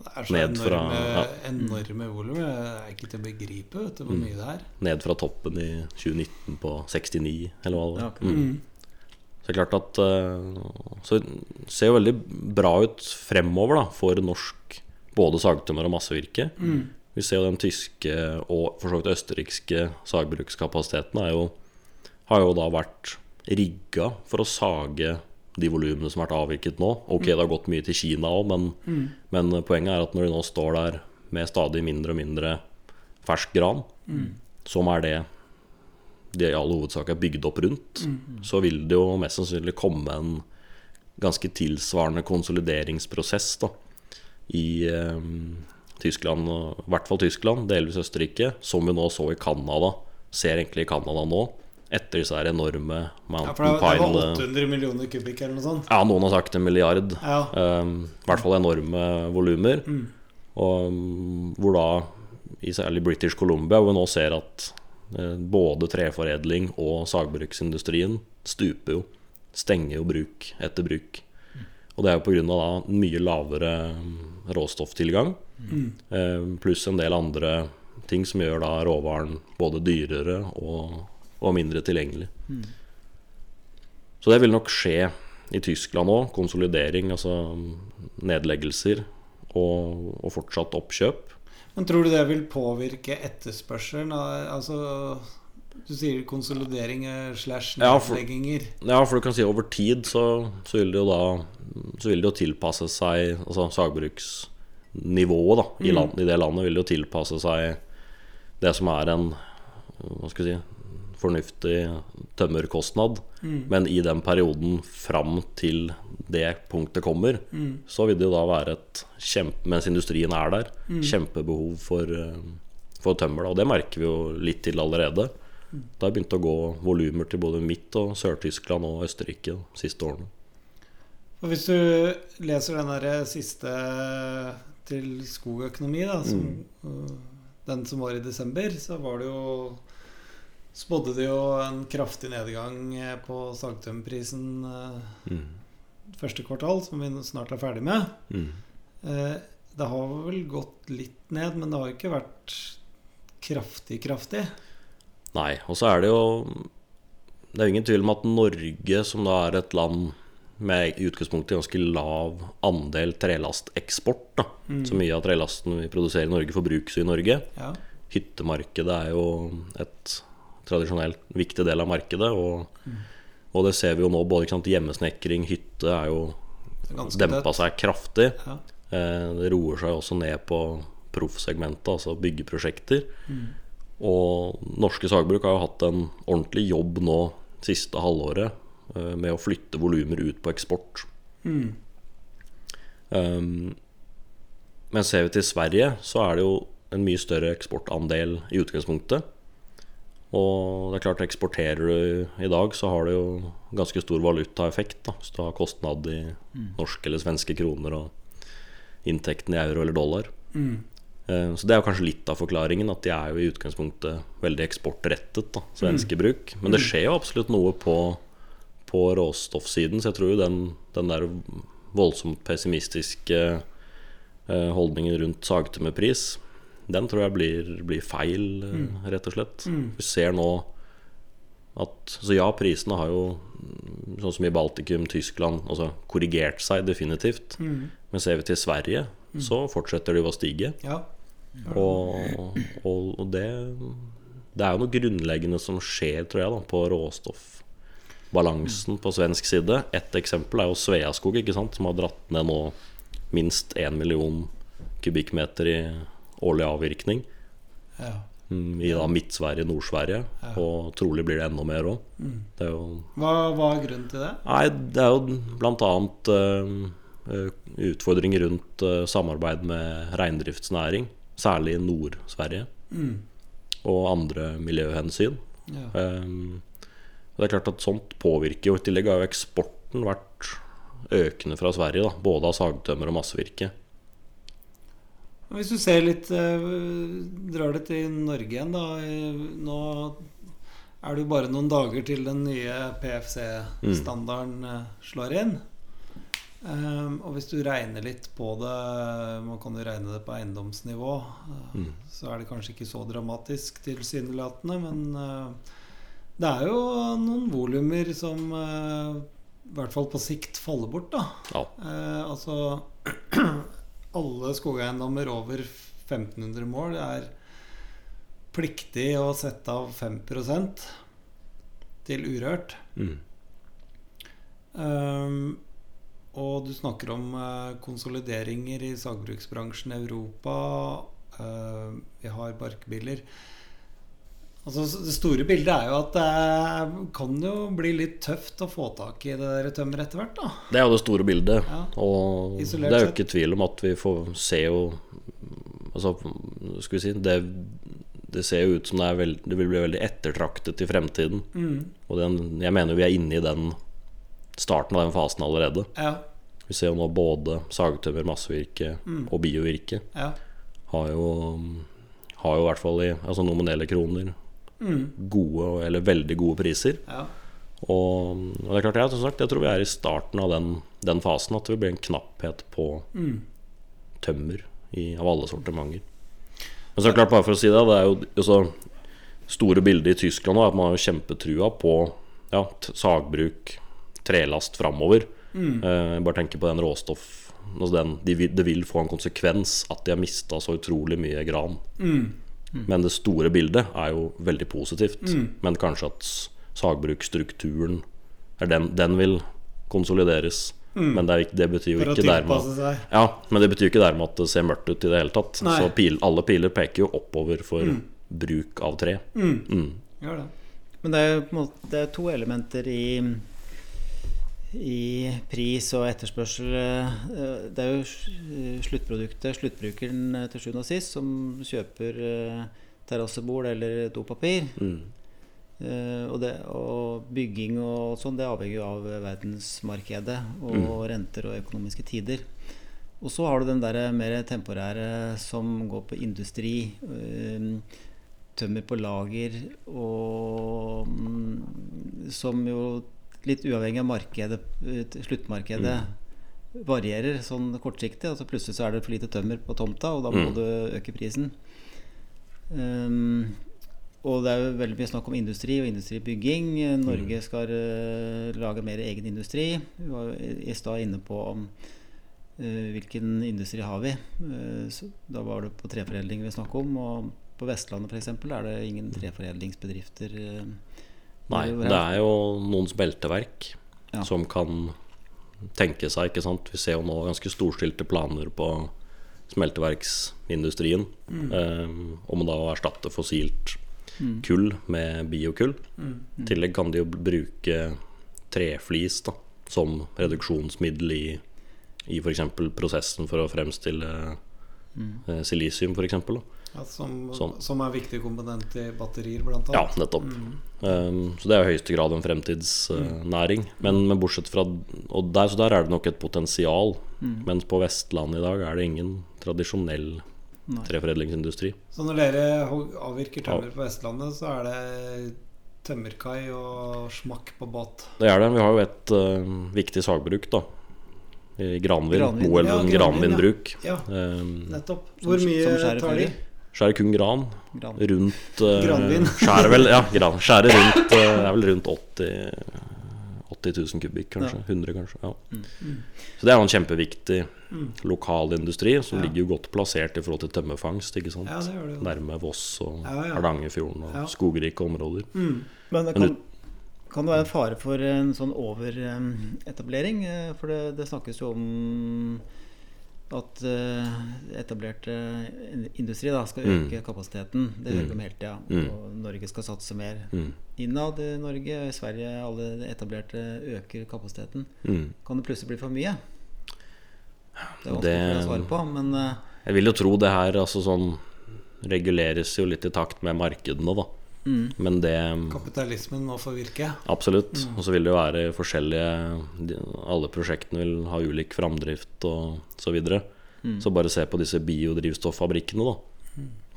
Det er så Ned fra- enorme, ja. enorme volum. Det er ikke til å begripe vet du, hvor Mm. mye det er. Ned fra toppen i 2019 på 69, eller hva det Ja, okay. Mm. Så det er klart at eh, Så det ser jo veldig bra ut fremover da for norsk både sagtømmer og massevirke. Vi ser jo den tyske og for så vidt østerrikske sagbrukskapasiteten er jo, har jo da vært rigga for å sage de volumene som har vært avvirket nå. Ok, det har gått mye til Kina òg, men, men poenget er at når de nå står der med stadig mindre og mindre fersk gran, som er det de i all hovedsak er bygd opp rundt, så vil det jo mest sannsynlig komme en ganske tilsvarende konsolideringsprosess da, i eh, Tyskland, i hvert fall Tyskland, delvis Østerrike, som vi nå så i Canada, ser egentlig i Canada nå, etter disse her enorme Ja, for det, var 800 millioner kubikk eller noe sånt. Ja, noen har sagt en milliard. Ja. Um, I hvert fall enorme volumer. Og um, hvor da, i særlig British Columbia, hvor vi nå ser at uh, både treforedling og sagbruksindustrien stuper jo. Stenger jo bruk etter bruk. Og det er jo pga. mye lavere råstofftilgang, råstofftilgang. uh, pluss en del andre ting som gjør da råvaren både dyrere og, og mindre tilgjengelig. Så det vil nok skje i Tyskland òg. Konsolidering, altså nedleggelser og, og fortsatt oppkjøp. Men tror du det vil påvirke etterspørselen? Altså, du sier konsolidering slash nedlegginger. Ja, for du kan si over tid så, så vil det jo da Så vil det jo tilpasse seg Altså sagbruksnivået da i, land, i det landet vil det jo tilpasse seg det som er en Hva skal jeg si fornuftig tømmerkostnad. Men i den perioden fram til det punktet kommer, så vil det jo da være et kjempe Mens industrien er der, kjempebehov for, eh, for tømmer. Da. Og det merker vi jo litt til allerede. Det har begynt å gå volumer til både Midt- og Sør-Tyskland og Østerrike de siste årene. Og hvis du leser den der siste til skogøkonomi, da, som, øh, den som var i desember, så var det jo Spådde det jo en kraftig nedgang eh, på sagtømmerprisen mm. første kvartal, som vi snart er ferdig med. Mm. Eh, Det har vel gått litt ned, men det har ikke vært kraftig, kraftig. Nei, og så er det jo Det er jo ingen tvil om at Norge, som da er et land med i utgangspunktet ganske lav andel trelasteksport, da. så mye av trelasten vi produserer i Norge, forbrukes i Norge. Ja. Hyttemarkedet er jo et tradisjonelt viktig del av markedet. Og, og det ser vi jo nå, både sant, hjemmesnekring, hytte er jo Ganske dempa seg kraftig. Ja. Eh, Det roer seg også ned på proffsegmentet, altså byggeprosjekter. Og norske sagbruk har jo hatt en ordentlig jobb nå siste halvåret eh, med å flytte volumer ut på eksport. Um, men ser vi til Sverige, så er det jo en mye større eksportandel i utgangspunktet. Og det er klart, eksporterer du i dag, så har det jo ganske stor valutaeffekt. Da, hvis du har kostnad i norske eller svenske kroner og inntekten i euro eller dollar. Mm. Så det er jo kanskje litt av forklaringen, at de er jo i utgangspunktet veldig eksportrettet, da, svenske bruk. Men det skjer jo absolutt noe på, på råstoffsiden, så jeg tror jo den, den der voldsomt pessimistiske eh, holdningen rundt sagtømmerpris, den tror jeg blir, blir feil, mm. rett og slett. Vi ser nå at Så ja, prisene har jo, mm, sånn som i Baltikum, Tyskland, altså korrigert seg definitivt. Men ser vi til Sverige, så fortsetter de å stige. Ja. Og, og, og det Det er jo noe grunnleggende som skjer, tror jeg, da, på råstoffbalansen på svensk side. Et eksempel er jo Sveaskog, ikke sant, som har dratt ned nå minst 1 million kubikkmeter i årlig avvirkning. ja. mm, I da Midt-Sverige, Nord-Sverige. Og trolig blir det enda mer òg. Jo Hva, hva er grunnen til det? Nei, det er jo bl.a. Uh, utfordringer rundt uh, samarbeid med reindriftsnæring, særlig i Nord-Sverige, og andre miljøhensyn. Ja. Um, det er klart at sånt påvirker jo. I tillegg har jo eksporten vært økende fra Sverige, da, både av sagtømmer og massevirke. Hvis du ser litt eh, Drar det til Norge igjen, da. eh, Nå er det jo bare noen dager til den nye PFC-standarden eh, slår inn. Um, og hvis du regner litt på det Man kan jo regne det på eiendomsnivå. Mm. Så er det kanskje ikke så dramatisk tilsynelatende, men uh, det er jo noen volumer som uh, i hvert fall på sikt faller bort, da. Ja. Uh, altså Alle skogeiendommer over 1500 mål er pliktig å sette av 5% til urørt. Mm. Um, og du snakker om eh, konsolideringer i sagbruksbransjen i Europa. Uh, vi har barkbiler. Altså, det store bildet er jo at det kan jo bli litt tøft å få tak i det tømmeret etter hvert. da Det er jo det store bildet. Ja. Og Isolert det er jo ikke tvil om at vi får se jo Altså, skal vi si Det, det ser jo ut som det, er veld, det vil bli veldig ettertraktet i fremtiden. Mm. Og den, jeg mener vi er inne i den starten av den fasen allerede. Ja, Vi ser jo nå både sagtømmer, massevirke Mm. og biovirke ja. har jo, har jo i hvert fall i altså nominelle kroner. Gode, eller veldig gode priser. ja. Og, og det er klart, jeg, sagt, jeg tror vi er i starten av den, den fasen at det blir en knapphet på Mm. tømmer i, av alle sortimenter. Men så er det klart, bare for å si det, det er jo altså, store bildet i Tyskland nå at man har jo kjempetrua på ja, sagbruk, trelast framover. Eh, bare tenker på den råstoff altså den, de Det vil få en konsekvens at de har mista så utrolig mye gran. Mm. Men det store bildet er jo veldig positivt. Men kanskje at sagbruksstrukturen er den, den vil konsolideres. Men det, er, det betyr jo ikke dermed ja, men det betyr jo ikke dermed at det ser mørkt ut i det hele tatt. Nei. Så pil, alle piler peker jo oppover for bruk av tre. Mm. Mm. Men det er måte det er to elementer i i pris og etterspørsel. Eh, Det er jo sluttproduktet, sluttbrukeren eh, til sjuende og sist, som kjøper eh, terrassebord eller dopapir. Mm. Og, det, og bygging og sånn, det avhenger jo av verdensmarkedet og renter og økonomiske tider. Og så har du den der mer temporære som går på industri. Tømmer på lager og mm, som jo litt uavhengig av markedet, sluttmarkedet, sluttmarkedet, varierer sånn kortsiktig. Altså plutselig så er det for lite tømmer på tomta, og da må Mm. du øke prisen. Um, og det er jo veldig mye snakk om industri og industribygging. Norge skal uh, lage mer egen industri. Vi var i stad inne på om uh, hvilken industri har vi. Uh, så da var det på treforedling vi snakket om. Og på Vestlandet f.eks. er det ingen treforedlingsbedrifter. eh, Nei, det er jo noen smelteverk Ja. som kan tenke seg, ikke sant. Vi ser jo nå ganske storstilte planer på smelteverksindustrien eh, om å da erstatte fossilt kull med biokull. I tillegg kan de jo bruke treflis da, som reduksjonsmiddel i, i f.eks. prosessen for å fremstille eh, silisium, f.eks. Ja, som, Sånn. som er viktig komponent i batterier, blant Ja, nettopp. nettopp. Um, så det er i høyeste grad en fremtidsnæring. Men, men bortsett fra Og der, så der er det nok et potensial. Mens på Vestlandet i dag er det ingen tradisjonell Nei. treforedlingsindustri. Så når dere avvirker tømmer på Vestlandet, så er det tømmerkai og smakk på båt. Det er det. Vi har jo et uh, viktig sagbruk, da. I Granvin. Granvin. Moelven Ja, Granvin, Granvin ja. bruk. Ja, Um, nettopp. Som- Hvor mye som skjærer tar de? Skjærer kun gran. Gran. Rundt uh, Granvin. Skjærer vel Ja, gran. Skjærer rundt uh, er vel rundt 80 80 000 kubikk, kanskje. 100, kanskje. Ja. Så det er jo en kjempeviktig lokal industri som Ja. ligger jo godt plassert i forhold til tømmerfangst. ikke sant? Ja, det gjør det. Nærme Voss og Ja, ja. Hardangerfjorden og Ja. skogrike områder. Mm. Men det kan, kan det være en fare for en sånn overetablering? Eh, For det, det snakkes jo om at eh, etablert industri da, skal Mm. øke kapasiteten. Det hører vi om hele tida. Mm. Og Norge skal satse mer Mm. innad i Norge. I Sverige alle etablerte øker kapasiteten. Mm. Kan det plutselig bli for mye? Det er vanskelig Det- å svare på, men eh, Jeg vil jo tro det her altså sånn reguleres jo litt i takt med markedene, da. Mm. Men det Kapitalismen må få virke. Absolutt. Og så vil det jo være forskjellige Alle prosjektene vil ha ulik framdrift og så videre. Mm. Så bare se på disse biodrivstoffabrikkene, da.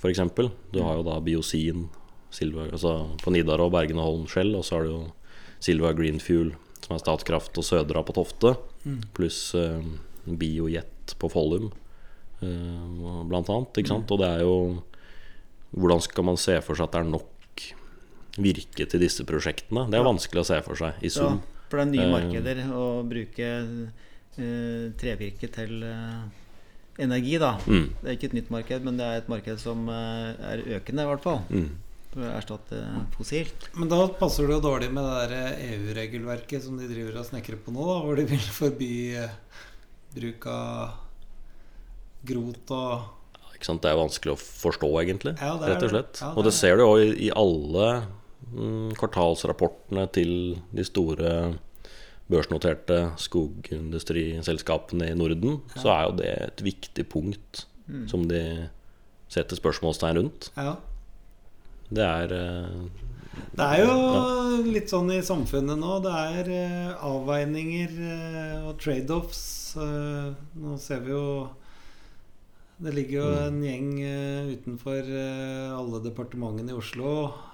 For eksempel. Du har jo da Biosin Silva, altså på Nidarå, Bergen og Holm Shell. Og så har du jo Silva Green Fuel, som er Statkraft og Sødra på Tofte. Pluss eh, Biojet på Follum, eh, blant annet. Ikke sant? Og det er jo Hvordan skal man se for seg at det er nok virke til disse prosjektene? Det er vanskelig å se for seg i ja, for det er nye Eh. markeder å bruke uh, trevirke til uh, energi, da. Mm. Det er ikke et nytt marked, men det er et marked som uh, er økende, i hvert fall. Mm. For å erstatte fossilt. Men da passer det jo dårlig med det EU-regelverket som de driver og snekrer på nå, da, hvor de vil forby bruk av grot og Ikke sant? Det er vanskelig å forstå, egentlig. Ja, rett og slett. Ja, det og det ser du jo i, i alle kvartalsrapportene til de store børsnoterte skogindustriselskapene i Norden. Så er jo det et viktig punkt Mm. som de setter spørsmålstegn rundt. Ja. Det er eh, Det er jo litt sånn i samfunnet nå. Det er eh, avveininger eh, og trade-offs. Nå ser vi jo Det ligger jo en gjeng eh, utenfor eh, alle departementene i Oslo.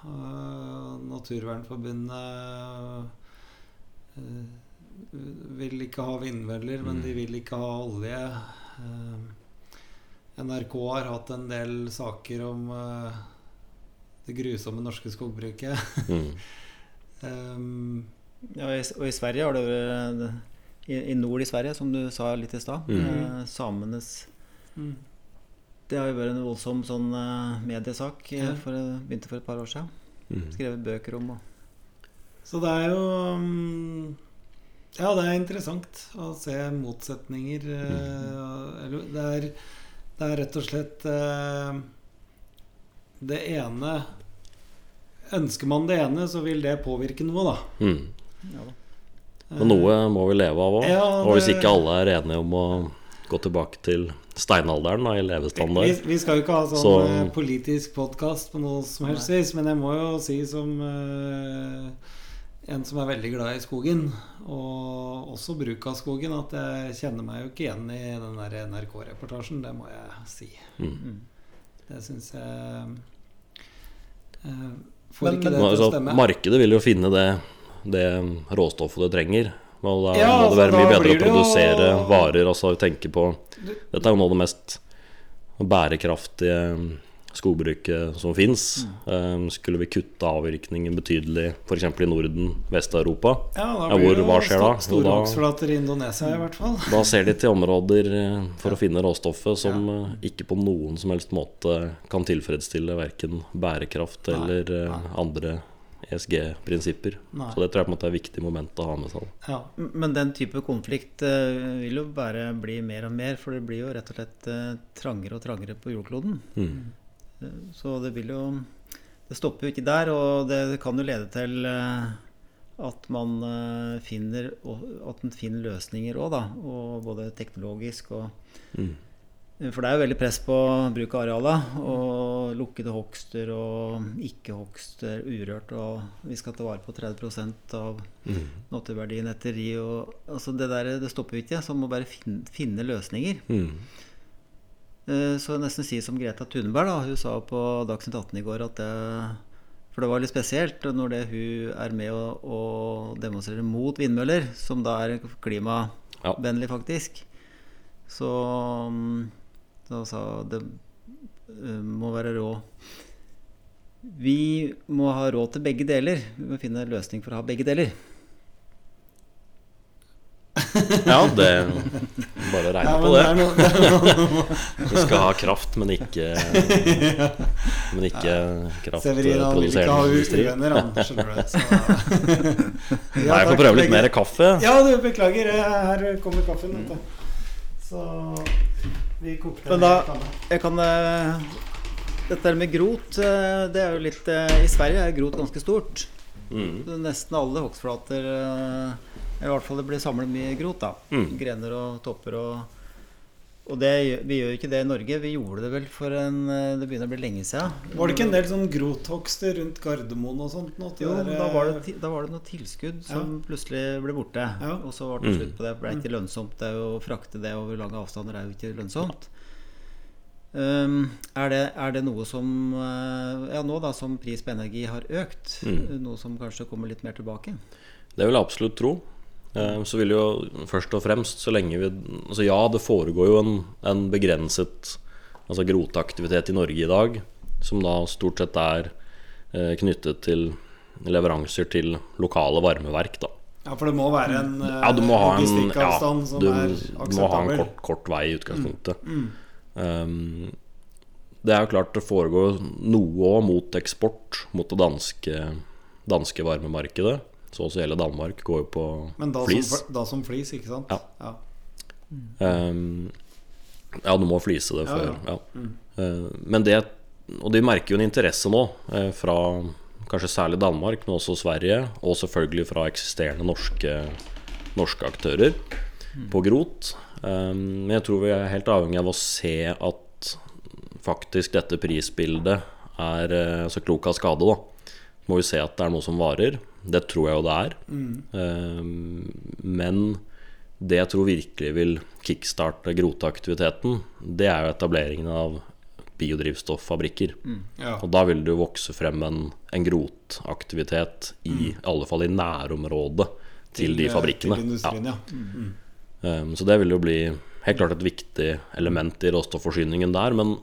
Eh, Naturvernforbundet eh, vil ikke ha vindmøller, men de vil ikke ha olje. NRK har hatt en del saker om det grusomme norske skogbruket. mm, Um, Ja, og i Sverige har det vært i, I nord i Sverige, som du sa litt i stad, Mm. eh, samenes mm. Det har jo vært en voldsom sånn eh, mediesak. eh, Ja. For, begynte for et par år siden. mm. Skrevet bøker om og Så det er jo um, Ja, det er interessant å se motsetninger. eh, eller det, er, det er rett og slett eh, Det ene Ønsker man det ene, så vil det påvirke noe, da. Mm. ja, da. Men noe må vi leve av òg. Ja, Og hvis ikke alle er enige om å gå tilbake til steinalderen da, i Vi, levestandard vi skal jo ikke ha sånn Så- eh, politisk podkast på noe som helst vis, men jeg må jo si som uh, en som er veldig glad i skogen, og også bruk av skogen, at jeg kjenner meg jo ikke igjen i den der NRK-reportasjen. Det må jeg si. Mm. Det syns jeg uh, Får Men- ikke men- det til å altså, stemme. markedet vil jo finne det, det råstoffet det trenger. Da Ja, må altså, det være mye bedre å produsere jo- varer. Altså tenke på Dette er jo noe av det mest bærekraftige skogbruket som fins. Mm. Skulle vi kutte avvirkningen betydelig f.eks. i Norden, Vest-Europa, Ja, da Ja, blir hvor- det hva skjer da? sto- da- Storhogstflater i Indonesia, i hvert fall. da ser de til områder eh, for å finne råstoffet som ja. ikke på noen som helst måte kan tilfredsstille verken bærekraft eller nei, nei. andre ESG-prinsipper. Så det tror jeg på en måte er et viktig moment å ha med seg. Ja. Men den type konflikt eh, vil jo bare bli mer og mer, for det blir jo rett og slett eh, trangere og trangere på jordkloden. Mm. Eh, Så det vil jo Det stopper jo ikke der, og det kan jo lede til at man finner At man finner løsninger òg, da. Og både teknologisk og Mm. For det er jo veldig press på bruk av areala. Og lukkede hogster og ikke-hogster urørt. Og vi skal ta vare på 30 av Mm. naturverdien etter ri. Og, altså det, der, det stopper ikke. Så man må bare finne, finne løsninger. Mm. Eh, Så jeg nesten si som Greta Thunberg. Da. Hun sa på Dagsnytt 18 i går at det For det var litt spesielt når det hun er med å, å demonstrere mot vindmøller, som da er klimavennlig, faktisk. Så da sa det eh, må være råd. Vi må ha råd til begge deler. Vi må finne en løsning for å ha begge deler. Ja, det Bare regne Ja, på det. Du skal ha kraft, men ikke Men ikke ha kraftproduserende industri. uvenner, han. Så. Nei, jeg får prøve litt mer kaffe. Ja, du, beklager. Her kommer kaffen. Vet. Så vi kokte Men da- Jeg kan eh, Dette med grot, eh, det er jo litt eh, I Sverige er grot ganske stort. Mm. Nesten alle hogstflater I hvert fall det blir samlet mye grot. da Mm. Grener og topper og Og det, vi gjør ikke det i Norge. Vi gjorde det vel for en eh, Det begynner å bli lenge siden. Var det ikke en del sånn grothogster rundt Gardermoen og sånt? Noe, Jo, der, da var, det, eh, da var det noe tilskudd som plutselig ble borte. Ja. Og så var det Mm. slutt på det. Det ble ikke lønnsomt. Det er jo, å frakte det over lange avstander er jo ikke lønnsomt. Um, er, det, er det noe som eh, Ja, nå da som pris på energi har økt, Mm. noe som kanskje kommer litt mer tilbake? Det vil jeg absolutt tro. Eh, Så vil jo først og fremst, så lenge vi Altså ja, det foregår jo en, en begrenset altså groteaktivitet i Norge i dag, som da stort sett er eh, knyttet til leveranser til lokale varmeverk, da. Ja, for det må være en eh, Ja, du må ha en, ja, som du, akseptabel? du må ha en kort, kort vei i utgangspunktet. Mm. Um, det er jo klart det foregår noe mot eksport, mot det danske, danske varmemarkedet. Så også hele Danmark går jo på Men da flis. som, da som flis, ikke sant? Ja. Um, ja, du må flise det før. ja. Ja. Mm. Uh, men det Og de merker jo en interesse nå eh, fra kanskje særlig Danmark, men også Sverige, og selvfølgelig fra eksisterende norske, norske aktører på Grot. Um, men jeg tror vi er helt avhengig av å se at faktisk dette prisbildet er uh, så klok av skade, da. Må vi se at det er noe som varer. Det tror jeg jo det er. Mm. Men det jeg tror virkelig vil kickstarte groteaktiviteten, det er jo etableringen av biodrivstoffabrikker. Ja. Og da vil det jo vokse frem en, en grotaktivitet i alle fall i nærområdet til, de eh, fabrikkene. Til ja. mm. Um, så det vil jo bli helt klart et viktig element i råstofforsyningen der. Men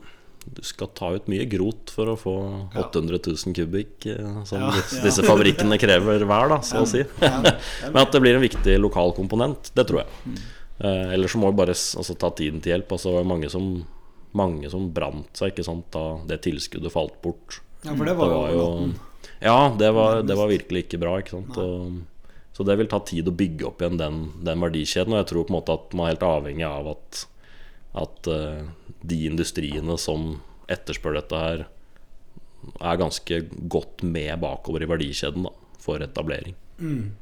du skal ta ut mye grot for å få 800 000 kubikk, eh, som Ja, ja. disse fabrikkene krever hver, da, så å si. Men at det blir en viktig lokal komponent, det tror jeg. Mm. Eh, Eller så må vi bare altså, ta tiden til hjelp. Altså, det var mange som, mange som brant seg ikke sant, da det tilskuddet falt bort. ja, for det var jo var jo Ja, det var, det var virkelig ikke bra. Ikke sant? Og, så det vil ta tid å bygge opp igjen den, den verdikjeden. Og jeg tror på en måte at man er helt avhengig av at, at eh, de industriene som etterspør dette her, er ganske godt med bakover i verdikjeden da, for etablering. Mm.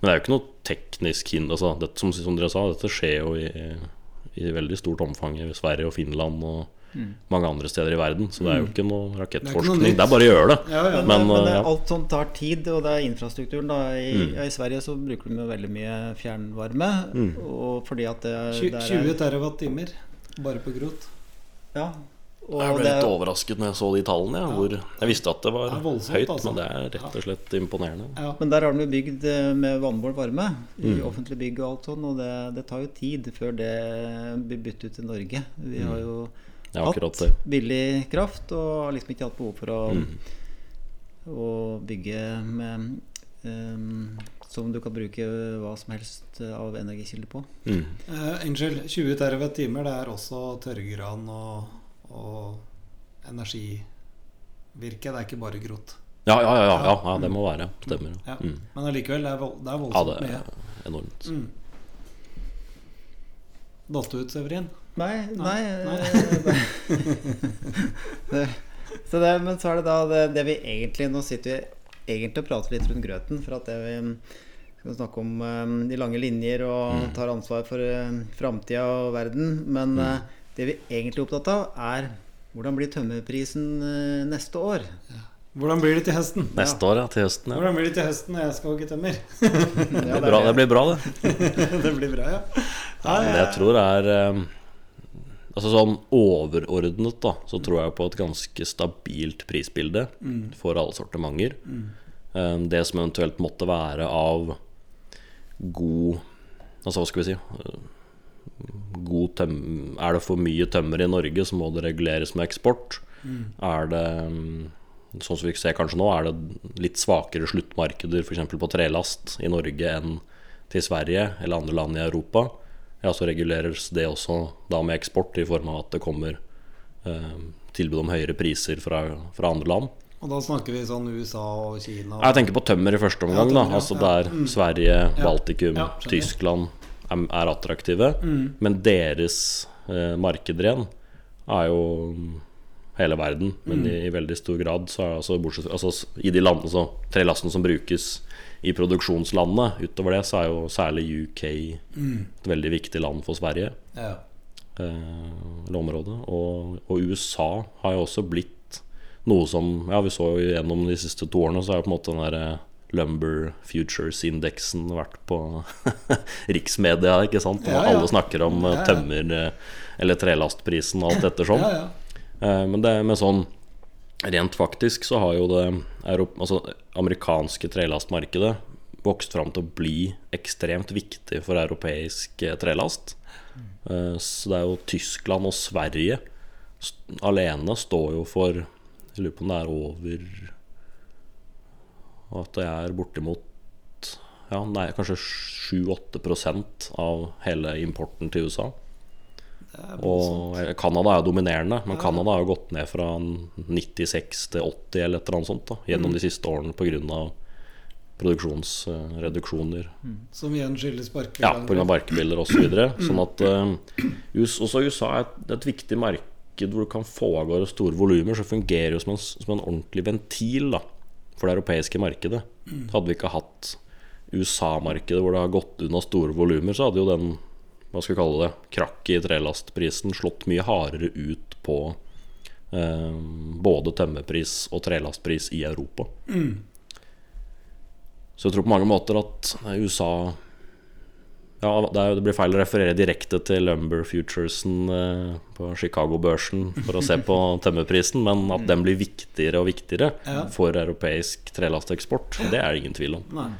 Men det er jo ikke noe teknisk hinder. Altså, som, som dere sa, dette skjer jo i, i veldig stort omfang i Sverige og Finland og mange andre steder i verden. Så det er jo ikke noe rakettforskning. Det er. Det er bare å gjøre det. Ja, ja. Men, Men, men, eh, ja. alt sånt tar tid, og det er infrastrukturen. Da. I, Mm. I Sverige så bruker de jo veldig mye fjernvarme. Mm. Og fordi at det, Tju- der 20 terawatt-timer bare på grot. Ja. Og Jeg ble det, litt overrasket når jeg så de tallene. Ja, hvor jeg visste at det var Det er voldsomt, høyt, altså. men det er rett og slett imponerende. Ja. men der har de bygd eh, med vannbåren varme i Mm. offentlige bygg og alt sånn, og det, det tar jo tid før det blir byttet ut til Norge. Vi har jo Det er hatt det. billig kraft og har liksom ikke hatt behov for å, Mm. å bygge med um, som du kan bruke hva som helst av energikilder på. Mm. Uh, unnskyld. 20 terawatt-timer, det er også tørrgran og, og energivirke. Det er ikke bare grot. Ja, ja, ja, ja, ja, det må være. Stemmer. Ja. Mm. Men allikevel, det er, vold, det er Ja, voldsomt det mye. er enormt. Mm. Datt du ut, Severin? Nei, Nei, nei, eh, så det, Men så er det da det, det vi egentlig Nå sitter vi egentlig og prater litt rundt grøten, for at det vi skal snakke om eh, de lange linjer og Mm. tar ansvar for uh, framtida og verden. Men Mm. det vi egentlig er opptatt av, er hvordan blir tømmerprisen neste år? Hvordan blir det til høsten? Neste år, ja. Til høsten. Ja. Hvordan blir det til høsten når jeg skal hogge tømmer? Det, blir bra, det blir bra, det. det blir bra, ja. Ja, men jeg tror er eh, Altså sånn overordnet, da, så tror jeg på et ganske stabilt prisbilde Mm. for alle sortimenter. Mm. Det som eventuelt måtte være av god Altså hva skal vi si eh, god tøm Er det for mye tømmer i Norge, så må det reguleres med eksport. Er det mm, Sånn som vi ser kanskje nå, er det litt svakere sluttmarkeder f.eks. på trelast i Norge enn til Sverige eller andre land i Europa. Ja, så reguleres det også da med eksport, i form av at det kommer eh, tilbud om høyere priser fra, fra andre land. Og da snakker vi sånn USA og Kina. Jeg tenker på tømmer i første omgang. Ja, tømmer, da. Altså Ja. Der Sverige, Baltikum, Ja. Tyskland er, er attraktive. Men deres eh, markeder igjen er jo hele verden. Men i, i veldig stor grad så er altså, bortsett, altså I de landene så, tre lastene som brukes i produksjonslandet, utover det så er jo særlig UK et veldig viktig land for Sverige Ja. eh, området. Og, og USA har jo også blitt noe som Ja, vi så jo gjennom de siste to årene, så er jo på en måte den derre Lumber Futures-indeksen vært på riksmedia, ikke sant? Og Ja, ja. alle snakker om eh, tømmer eh, eller trelastprisen og alt ettersom. ja, ja. Eh, Men det med sånn Rent faktisk så har jo det altså, amerikanske trelastmarkedet vokst fram til å bli ekstremt viktig for europeisk eh, trelast. Eh, Så det er jo Tyskland og Sverige alene står jo for Jeg lurer på om det er over At det er bortimot ja, nei, kanskje 7-8% av hele importen til USA. Det. Og Canada er dominerende, men Canada har jo gått ned fra 96 til 80 eller et eller annet sånt da, gjennom Mm. de siste årene pga. produksjonsreduksjoner. Som igjen skyldes sparkebiler. Ja, pga. barkebiler osv. Så videre. sånn at US, også USA er et, et viktig marked hvor du kan få av gårde store volumer. Så fungerer jo som en, som en ordentlig ventil da, for det europeiske markedet. Hadde vi ikke hatt USA-markedet hvor det har gått unna store volumer, så hadde jo den hva skal vi kalle det, krakket i trelastprisen slått mye hardere ut på eh, både tømmerpris og trelastpris i Europa. Så jeg tror på mange måter at USA Ja, det, blir feil å referere direkte til Lumber Futuresen eh, på Chicago-børsen for å se på tømmerprisen, men at den blir viktigere og viktigere Ja. for europeisk trelasteksport, det er det ingen tvil om. Nei.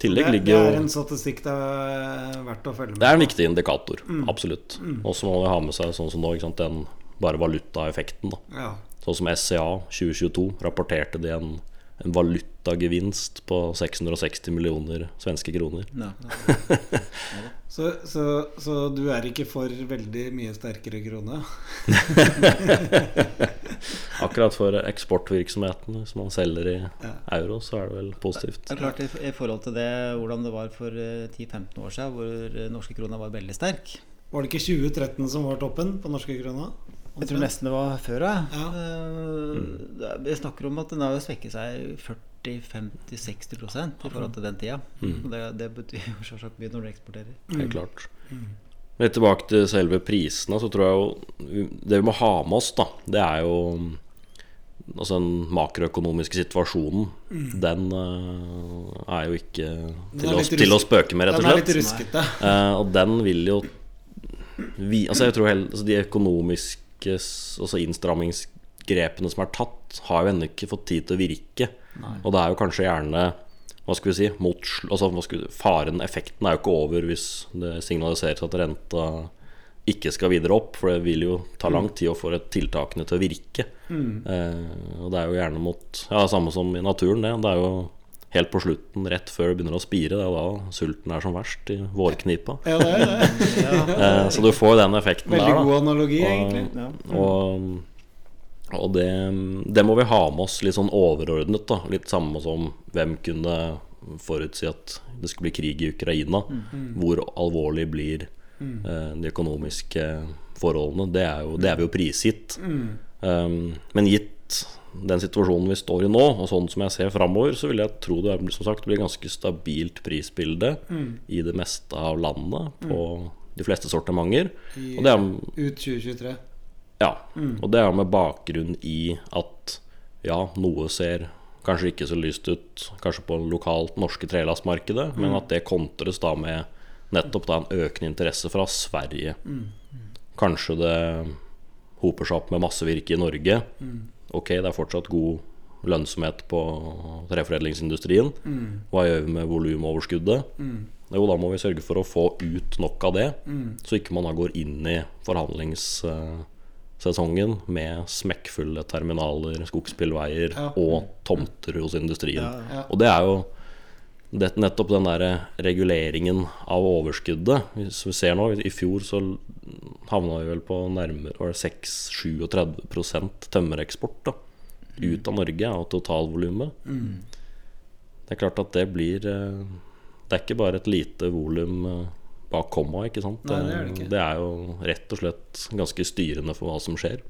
Tillegg det, det er en statistikk det er verdt å følge med Det er en viktig indikator, absolutt. Og så må vi ha med seg sånn som nå, sant, den bare valutaeffekten. Ja. Sånn som SCA 2022 rapporterte de en, en valutagevinst på 660 millioner svenske kroner. Ja. Så, så, så du er ikke for veldig mye sterkere krone? Akkurat for eksportvirksomheten, hvis man selger i Ja. euro, så er det vel positivt. Det er klart i, forhold til det hvordan det var for eh, 10-15 år siden, hvor eh, norske krona var veldig sterk. Var det ikke 2013 som var toppen på norske krona? Jeg tror nesten det var før, ja. Ja. Eh, det er- Vi snakker om at den har svekket seg 40-50-60 i forhold til den tida. Og det, det betyr jo selvsagt mye når du eksporterer. Helt klart. Men tilbake til selve prisene, så tror jeg jo Det vi må ha med oss, da, det er jo Altså den makroøkonomiske situasjonen. Den uh, er jo ikke til er å, til å spøke med, rett og slett. Den er litt ruskete. Uh, og den vil jo vi, altså jeg tror hel, altså De økonomiske s- altså innstrammingsgrepene som er tatt, har jo ennå ikke fått tid til å virke. Og det er jo kanskje gjerne Hva skal vi si mot, altså, skal vi, Faren, effekten, er jo ikke over hvis det signaliseres at renta ikke skal videre opp. For det vil jo ta lang tid å få tiltakene til å virke. Eh, og det er jo gjerne mot Ja, samme som i naturen, det. Det er jo helt på slutten, rett før det begynner å spire. Det er da sulten er som verst, i vårknipa. Ja, det er det. ja. så du får jo den effekten Veldig der, Veldig god analogi, egentlig. Ja. Og, og det, det må vi ha med oss litt sånn overordnet. da Litt samme som hvem kunne forutsi at det skulle bli krig i Ukraina. Hvor alvorlig blir eh, de økonomiske forholdene? Det er, jo, det er vi jo prisgitt. Um, men gitt den situasjonen vi står i nå, og sånn som jeg ser framover, så vil jeg tro det er, som sagt, blir ganske stabilt prisbilde i det meste av landet på de fleste sortimenter. Er Ut 2023. ja, og det er med bakgrunn i at ja, noe ser kanskje ikke så lyst ut kanskje på lokalt norske trelastmarkedet, men at det kontres da med nettopp da en økende interesse fra Sverige. Kanskje det hoper seg opp med massevirke i Norge. Ok, det er fortsatt god lønnsomhet på treforedlingsindustrien. Mm. Hva gjør vi med volumoverskuddet? Jo, da må vi sørge for å få ut nok av det, Mm. så ikke man da går inn i forhandlingssesongen med smekkfulle terminaler, skogsbilveier Ja. og tomter hos industrien. Ja, ja. Og det er jo det, nettopp den der reguleringen av overskuddet. Hvis vi ser nå, i fjor så havna vi vel på nærmere var det 6-37 tømmereksport da, ut av Norge av totalvolumet. Det er klart at det blir eh, Det er ikke bare et lite volum eh, bak komma, ikke sant. Nei, det er det det er jo rett og slett ganske styrende for hva som skjer.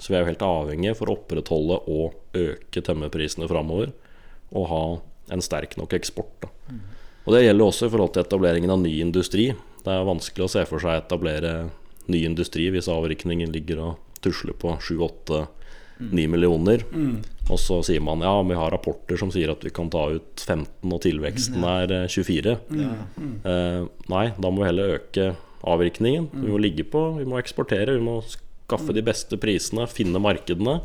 Så vi er jo helt avhengige for å opprettholde og øke tømmerprisene framover, og ha en sterk nok eksport. Da. Og det gjelder også i forhold til etableringen av ny industri. Det er vanskelig å se for seg etablere ny industri hvis avvirkningen ligger og tusler på 7-8-9 millioner. Og så sier man ja, vi har rapporter som sier at vi kan ta ut 15, og tilveksten er eh, 24. Eh, nei, da må vi heller øke avvirkningen. Vi må ligge på, vi må eksportere, vi må skaffe de beste prisene, finne markedene.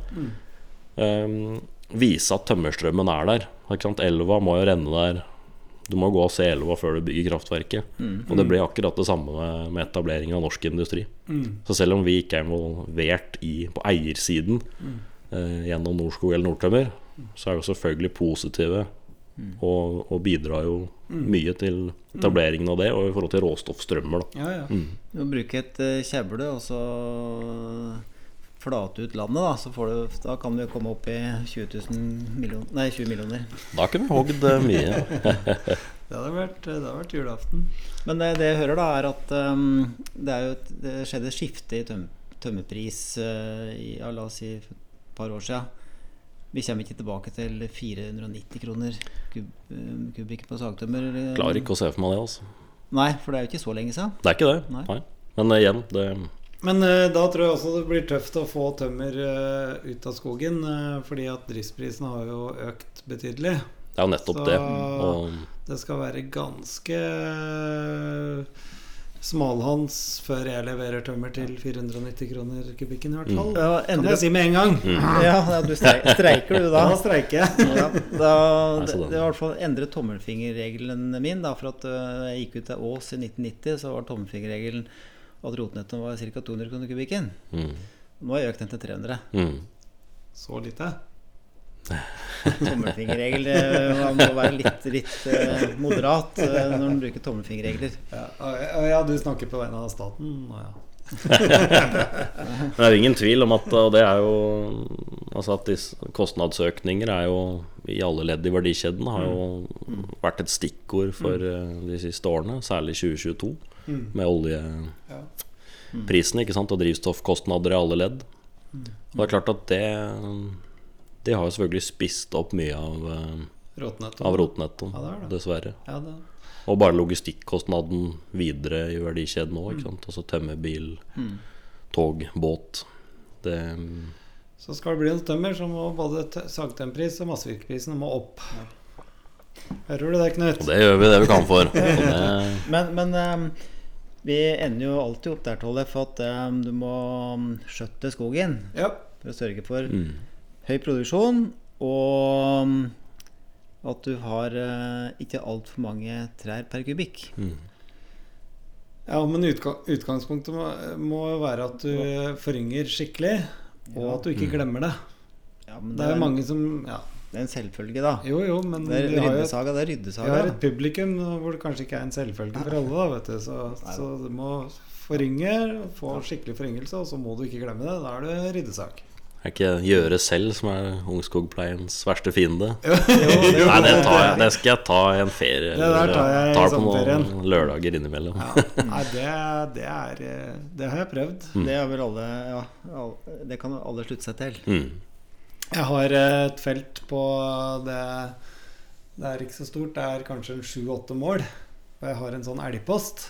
Eh, vise at tømmerstrømmen er der. Elva må jo renne der. Du må gå og se elva før du bygger kraftverket. Og det blir akkurat det samme med, med etableringen av norsk industri. Så selv om vi ikke er involvert i, på eiersiden eh, gjennom Norskog eller Nordtømmer, så er vi selvfølgelig positive og, og bidrar jo mye til etableringen av det, og i forhold til råstoffstrømmer. Da. Ja, ja. Du må bruke et eh, kjeble og så flate ut landet, da. Så får du, da kan du komme opp i 20, 000 millioner, nei, 20 millioner. Da kunne vi hogd eh, mye. Det hadde vært, det hadde vært julaften. Men det, det jeg hører, da, er at um, det, er jo et, det skjedde et skifte i tøm, tømmerpris uh, i, ja, la oss si for et par år siden. Vi kommer ikke tilbake til 490 kroner kub, um, kubikken på sagtømmer. Klarer ikke å se for meg det, altså. Nei, for det er jo ikke så lenge siden. Det er ikke det. Nei. Nei. Men eh, igjen, det Men uh, da tror jeg også det blir tøft å få tømmer uh, ut av skogen, uh, fordi at driftsprisen har jo økt betydelig. Det er jo nettopp Så- det. Og Det skal være ganske smalhans før jeg leverer tømmer til 490 kroner kubikken, i hvert fall. Ja, Kan endre, jeg si med en gang. ja, ja, du streik, streiker du da? Da streiker jeg. Ja, da, det, det var i hvert fall endret tommelfingerregelen min. Da, for at jeg gikk ut av Ås i 1990, så var tommelfingerregelen at rotnettet var ca. 200 kroner kubikken. mm, Nå har jeg økt den til 300. mm. Så lite. Tommelfingerregel Man må være litt, litt øh, moderat øh, når man bruker tommelfingerregler. Ja, ja, du snakker på vegne av staten? Å, ja. Det er ingen tvil om at og det er jo Altså at kostnadsøkninger er jo i alle ledd i verdikjeden har jo vært et stikkord for eh, de siste årene, særlig 2022, med oljeprisen Ja. ikke sant, og drivstoffkostnader i alle ledd. Og det er klart at det Det har jo selvfølgelig spist opp mye av, eh, av rotnettoen, Ja, det det. dessverre. Ja, det. Og bare logistikkostnaden videre i verdikjeden òg. Altså tømmerbil, tog, båt. Det Så skal det bli en tømmer, så må både sagtempris og massevirkeprisen må opp. Hører du det, Knut? Og det gjør vi det vi kan for. Det, Men, men øhm, vi ender jo alltid opp der, Tollef, at um, du må skjøtte skogen Ja. for å sørge for mm, høy produksjon og um, at du har uh, ikke altfor mange trær per kubikk. mm. ja, men utga utgangspunktet må, må være at du forynger skikkelig, og Ja. at du ikke glemmer det. Ja, men Det er jo mange som Ja, det er en selvfølge, da. jo jo, men Det er ryddesaga, det er vi har et publikum hvor det kanskje ikke er en selvfølge for alle, da, vet du. Så, så du må forringe, få skikkelig forringelse, og så må du ikke glemme det. Da er det ryddesak. Er ikke gjøre selv som er ungskogpleiens verste fiende? Jo, jo, Nei, det, tar jeg, det skal jeg ta i en ferie. Det der tar jeg tar på noen lørdager innimellom. Ja. Nei, det, det er eh, Det har jeg prøvd. Det er vel alle ja, alle, Det kan alle slutte seg til. Mm. Jeg har et felt på det Det er ikke så stort, det er kanskje en sju-åtte mål. Og jeg har en sånn elgpost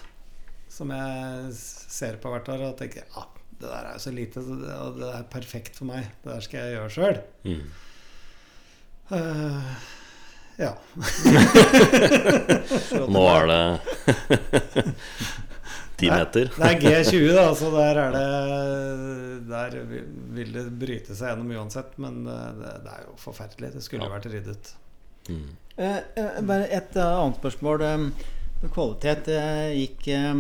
som jeg ser på hvert år og tenker ja, det der er jo så lite, og det er perfekt for meg. Det der skal jeg gjøre sjøl. Mm. ja. Nå er det Ti meter. Det er G20, da, så der er det Der vil det bryte seg gjennom uansett. Men eh, det, det er jo forferdelig. Det skulle Ja. vært ryddet. Mm. Eh, eh, bare et annet spørsmål. eh, kvalitet. Jeg gikk eh,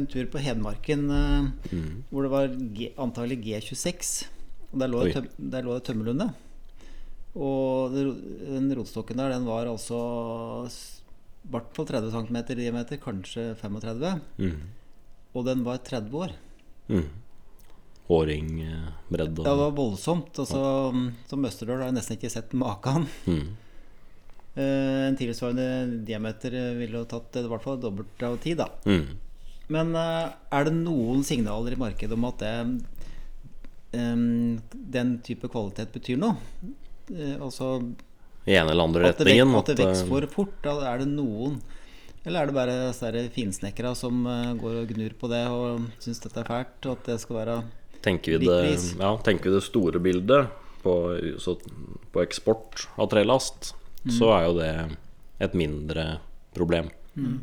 en tur på Hedmarken Mm. hvor det var G, antagelig G26. Og der lå, tøm, der lå det tømmerlunde. Og den rotstokken der, den var altså i hvert fall 30 cm i diameter, kanskje 35. Mm. Og den var 30 år. Mm. Håringbredd Det og var voldsomt. Og så, som Østerdøl har jeg nesten ikke sett maken. mm. Uh, en tilsvarende diameter eh, ville jo tatt eh, i hvert fall dobbelt av tid, da. Mm. Men uh, er det noen signaler i markedet om at det, um, den type kvalitet betyr noe? Uh, altså I ene eller andre det, retningen. at det vekst eh, vokser for fort? Da er det noen Eller er det bare finsnekkere som eh, går og gnur på det og syns dette er fælt, og at det skal være tenker, vi det, ja, tenker vi det store bildet på, så, på eksport av trelast, Mm. så er jo det et mindre problem.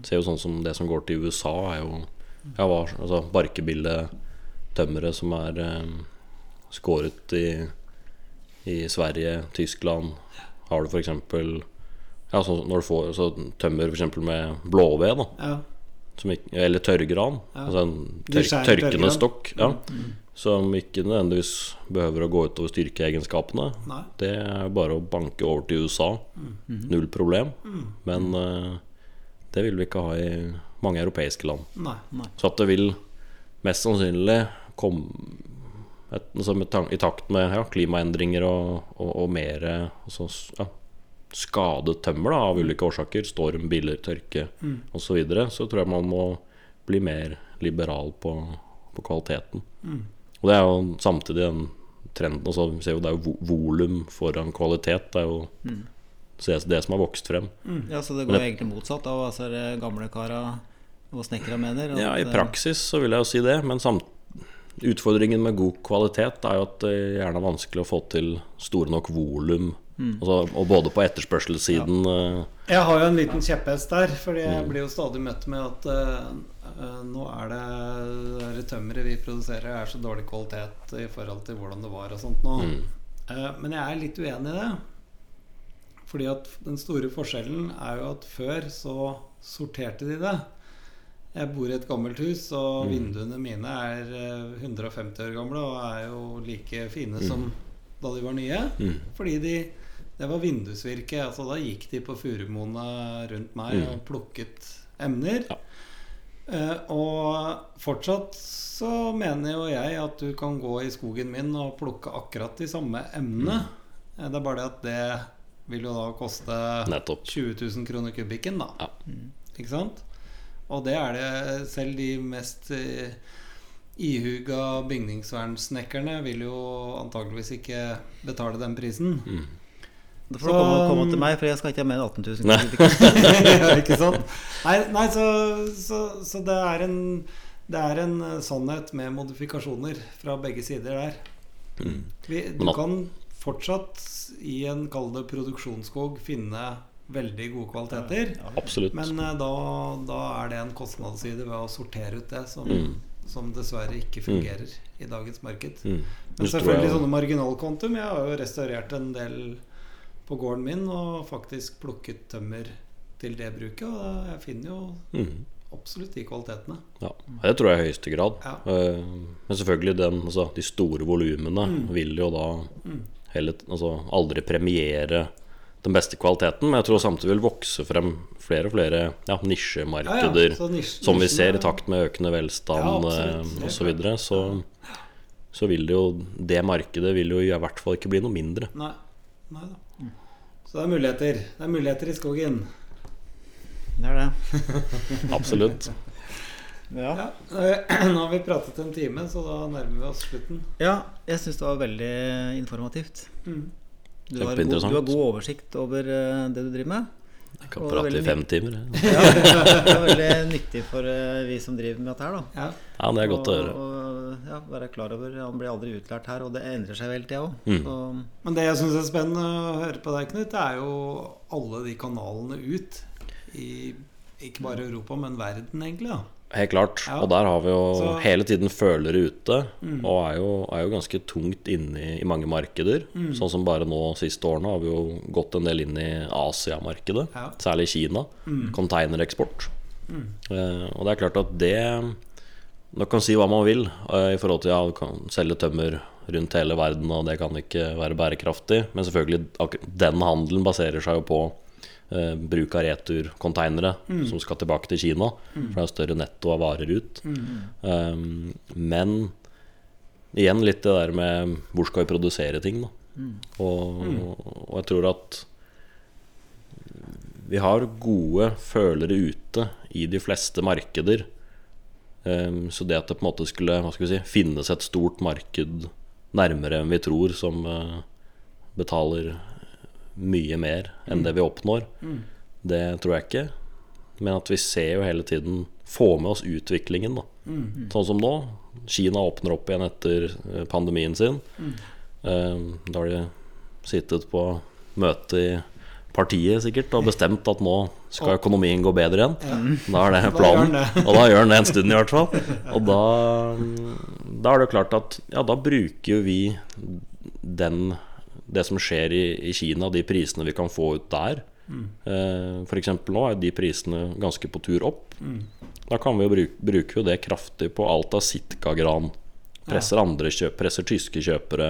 Ser jo sånn som det som går til USA, er jo ja, var, altså barkebildetømmere som er eh, skåret i, i Sverige, Tyskland. Har du f.eks. Ja, så når du får så tømmer eksempel med blåved, da, Ja. som ikke, eller tørrgran. Ja. Altså en tør, tørkende tørgran. stokk. Ja, Som ikke nødvendigvis behøver å gå utover styrkeegenskapene. Nei. Det er bare å banke over til USA. Null problem. Men uh, det vil vi ikke ha i mange europeiske land. Nei. Så at det vil mest sannsynlig komme et, altså I takt med ja, klimaendringer og, og, og mer altså, ja, skadet tømmer da, av ulike årsaker, storm, biler, tørke Mm. osv., så, videre, så tror jeg man må bli mer liberal på, på kvaliteten. Mm. Og det er jo samtidig den trenden altså, vi ser jo Det er jo volum foran kvalitet. Det er jo Mm. det, det som har vokst frem. Ja, så det går det- egentlig motsatt av hva altså, er det gamle kara og snekkere mener? at, Ja, I praksis så vil jeg jo si det, men samt, utfordringen med god kvalitet er jo at det gjerne er vanskelig å få til store nok volum. Altså, og både på etterspørselssiden ja. Jeg har jo en liten kjepphest der, fordi Mm. jeg blir jo stadig møtt med at eh, eh, nå er det, det er tømmeret vi produserer, er så dårlig kvalitet i forhold til hvordan det var og sånt nå. Mm. Uh, men jeg er litt uenig i det. Fordi at den store forskjellen er jo at før så sorterte de det. Jeg bor i et gammelt hus, og Mm. vinduene mine er eh, 150 år gamle og er jo like fine som da de var nye. Mm. Fordi de Det var vindusvirke. Altså da gikk de på furumoene rundt meg Mm. og plukket emner. Ja. Uh, og fortsatt så mener jo jeg at du kan gå i skogen min og plukke akkurat de samme emnene. Mm. Det er bare det at det vil jo da koste Nettopp. 20 000 kroner kubikken, da. Ja. Ikke sant? Og det er det selv de mest eh, ihuga bygningsvernsnekkerne vil jo antageligvis ikke betale den prisen. Mm. Da får du komme, komme til meg, for jeg skal ikke ha mer enn 18 000 Nei. kroner. Ja, ikke sant? Nei, nei så, så, så det er en det er en eh, sannhet med modifikasjoner fra begge sider der. Mm. Vi, du kan fortsatt i en kall det produksjonsskog finne veldig gode kvaliteter. Absolutt. Men eh, da, da er det en kostnadsside ved å sortere ut det som, Mm. som dessverre ikke fungerer i dagens marked. Mm. Men selvfølgelig sånne marginalkontum. Jeg har jo restaurert en del på gården min og faktisk plukket tømmer til det bruket. Og jeg finner jo Mm. absolutt de kvalitetene. Ja, det tror jeg i høyeste grad. Ja. Eh, Men selvfølgelig den, altså, de store volumene Mm. vil jo da heller altså, aldri premiere den beste kvaliteten. Men jeg tror samtidig vil vokse frem flere og flere ja, nisjemarkeder. Ja, nisj- som vi ser i takt med økende velstand absolutt. eh, osv. Så, videre, så så vil det jo Det markedet vil jo i hvert fall ikke bli noe mindre. Nei. Nei da. Så det er muligheter. Det er muligheter i skogen. Det er det. Absolutt. Ja, Ja. Nå har vi pratet en time, så da nærmer vi oss slutten. ja jeg syns det var veldig informativt. Mm. Du har, god, du har god oversikt over eh, det du driver med. Jeg kan Og prate i fem timer. Ja, det er veldig nyttig for eh, vi som driver med dette her. da Ja. Ja, det er godt å høre. og ja, være klar over Han blir aldri utlært her, og det endrer seg hele tida òg. Mm. Men det jeg syns er spennende å høre på deg, Knut, det er jo alle de kanalene ut i ikke bare Europa, men verden, egentlig. da Helt klart. Ja. Og der har vi jo Så- hele tiden følere ute, og er jo, er jo ganske tungt inne i, i mange markeder. Sånn som bare nå siste årene har vi jo gått en del inn i Asia-markedet, Ja. særlig Kina. Containereksport. Eh, og det er klart at det Dere kan si hva man vil eh, i forhold til ja, du kan selge tømmer rundt hele verden, og det kan ikke være bærekraftig. Men selvfølgelig, den handelen baserer seg jo på eh, bruk av returkonteinere som skal tilbake til Kina. For det er større netto av varer ut. Um, men igjen litt det der med hvor skal vi produsere ting, da. Og, og jeg tror at vi har gode følere ute i de fleste markeder. Um, så det at det på en måte skulle si, finnes et stort marked nærmere enn vi tror, som uh, betaler mye mer enn det vi oppnår, det tror jeg ikke. Men at vi ser jo hele tiden Få med oss utviklingen, da. Sånn som nå. Kina åpner opp igjen etter eh, pandemien sin. Eh, Da har de sittet på møte i partiet sikkert og bestemt at nå skal økonomien gå bedre igjen. Da er det planen. Og da gjør den det en stund i hvert fall. Og da, da er det klart at ja, da bruker jo vi den det som skjer i, i Kina, de prisene vi kan få ut der. Eh, for eksempel nå er de prisene ganske på tur opp. Da kan vi jo bruke, bruke jo det kraftig på alt av Sitka-gran. Presser andre kjøp, presser tyske kjøpere,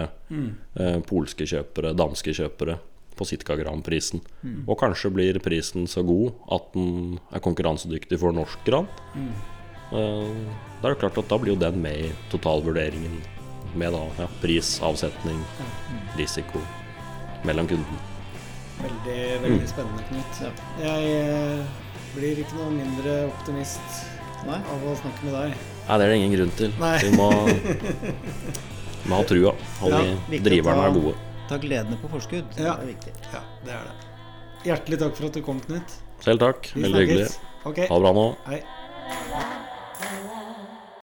eh, polske kjøpere, danske kjøpere på Sitka-granprisen. Og kanskje blir prisen så god at den er konkurransedyktig for norsk gran. Eh, Da er det klart at da blir jo den med i totalvurderingen med da, ja, pris, avsetning, risiko mellom kunden. Veldig, veldig spennende, Knut. Ja. Jeg eh, blir ikke noe mindre optimist Nei? av å snakke med deg. Nei, det er det ingen grunn til. Nei. Vi må, må ha trua, Holde Ja, driverne ta- er gode. Ta gledene på forskudd. Ja. Det er viktig. Ja, det er det. Hjertelig takk for at du kom, Knut. Selv takk. Veldig hyggelig. Okay. Ha det bra nå. hei.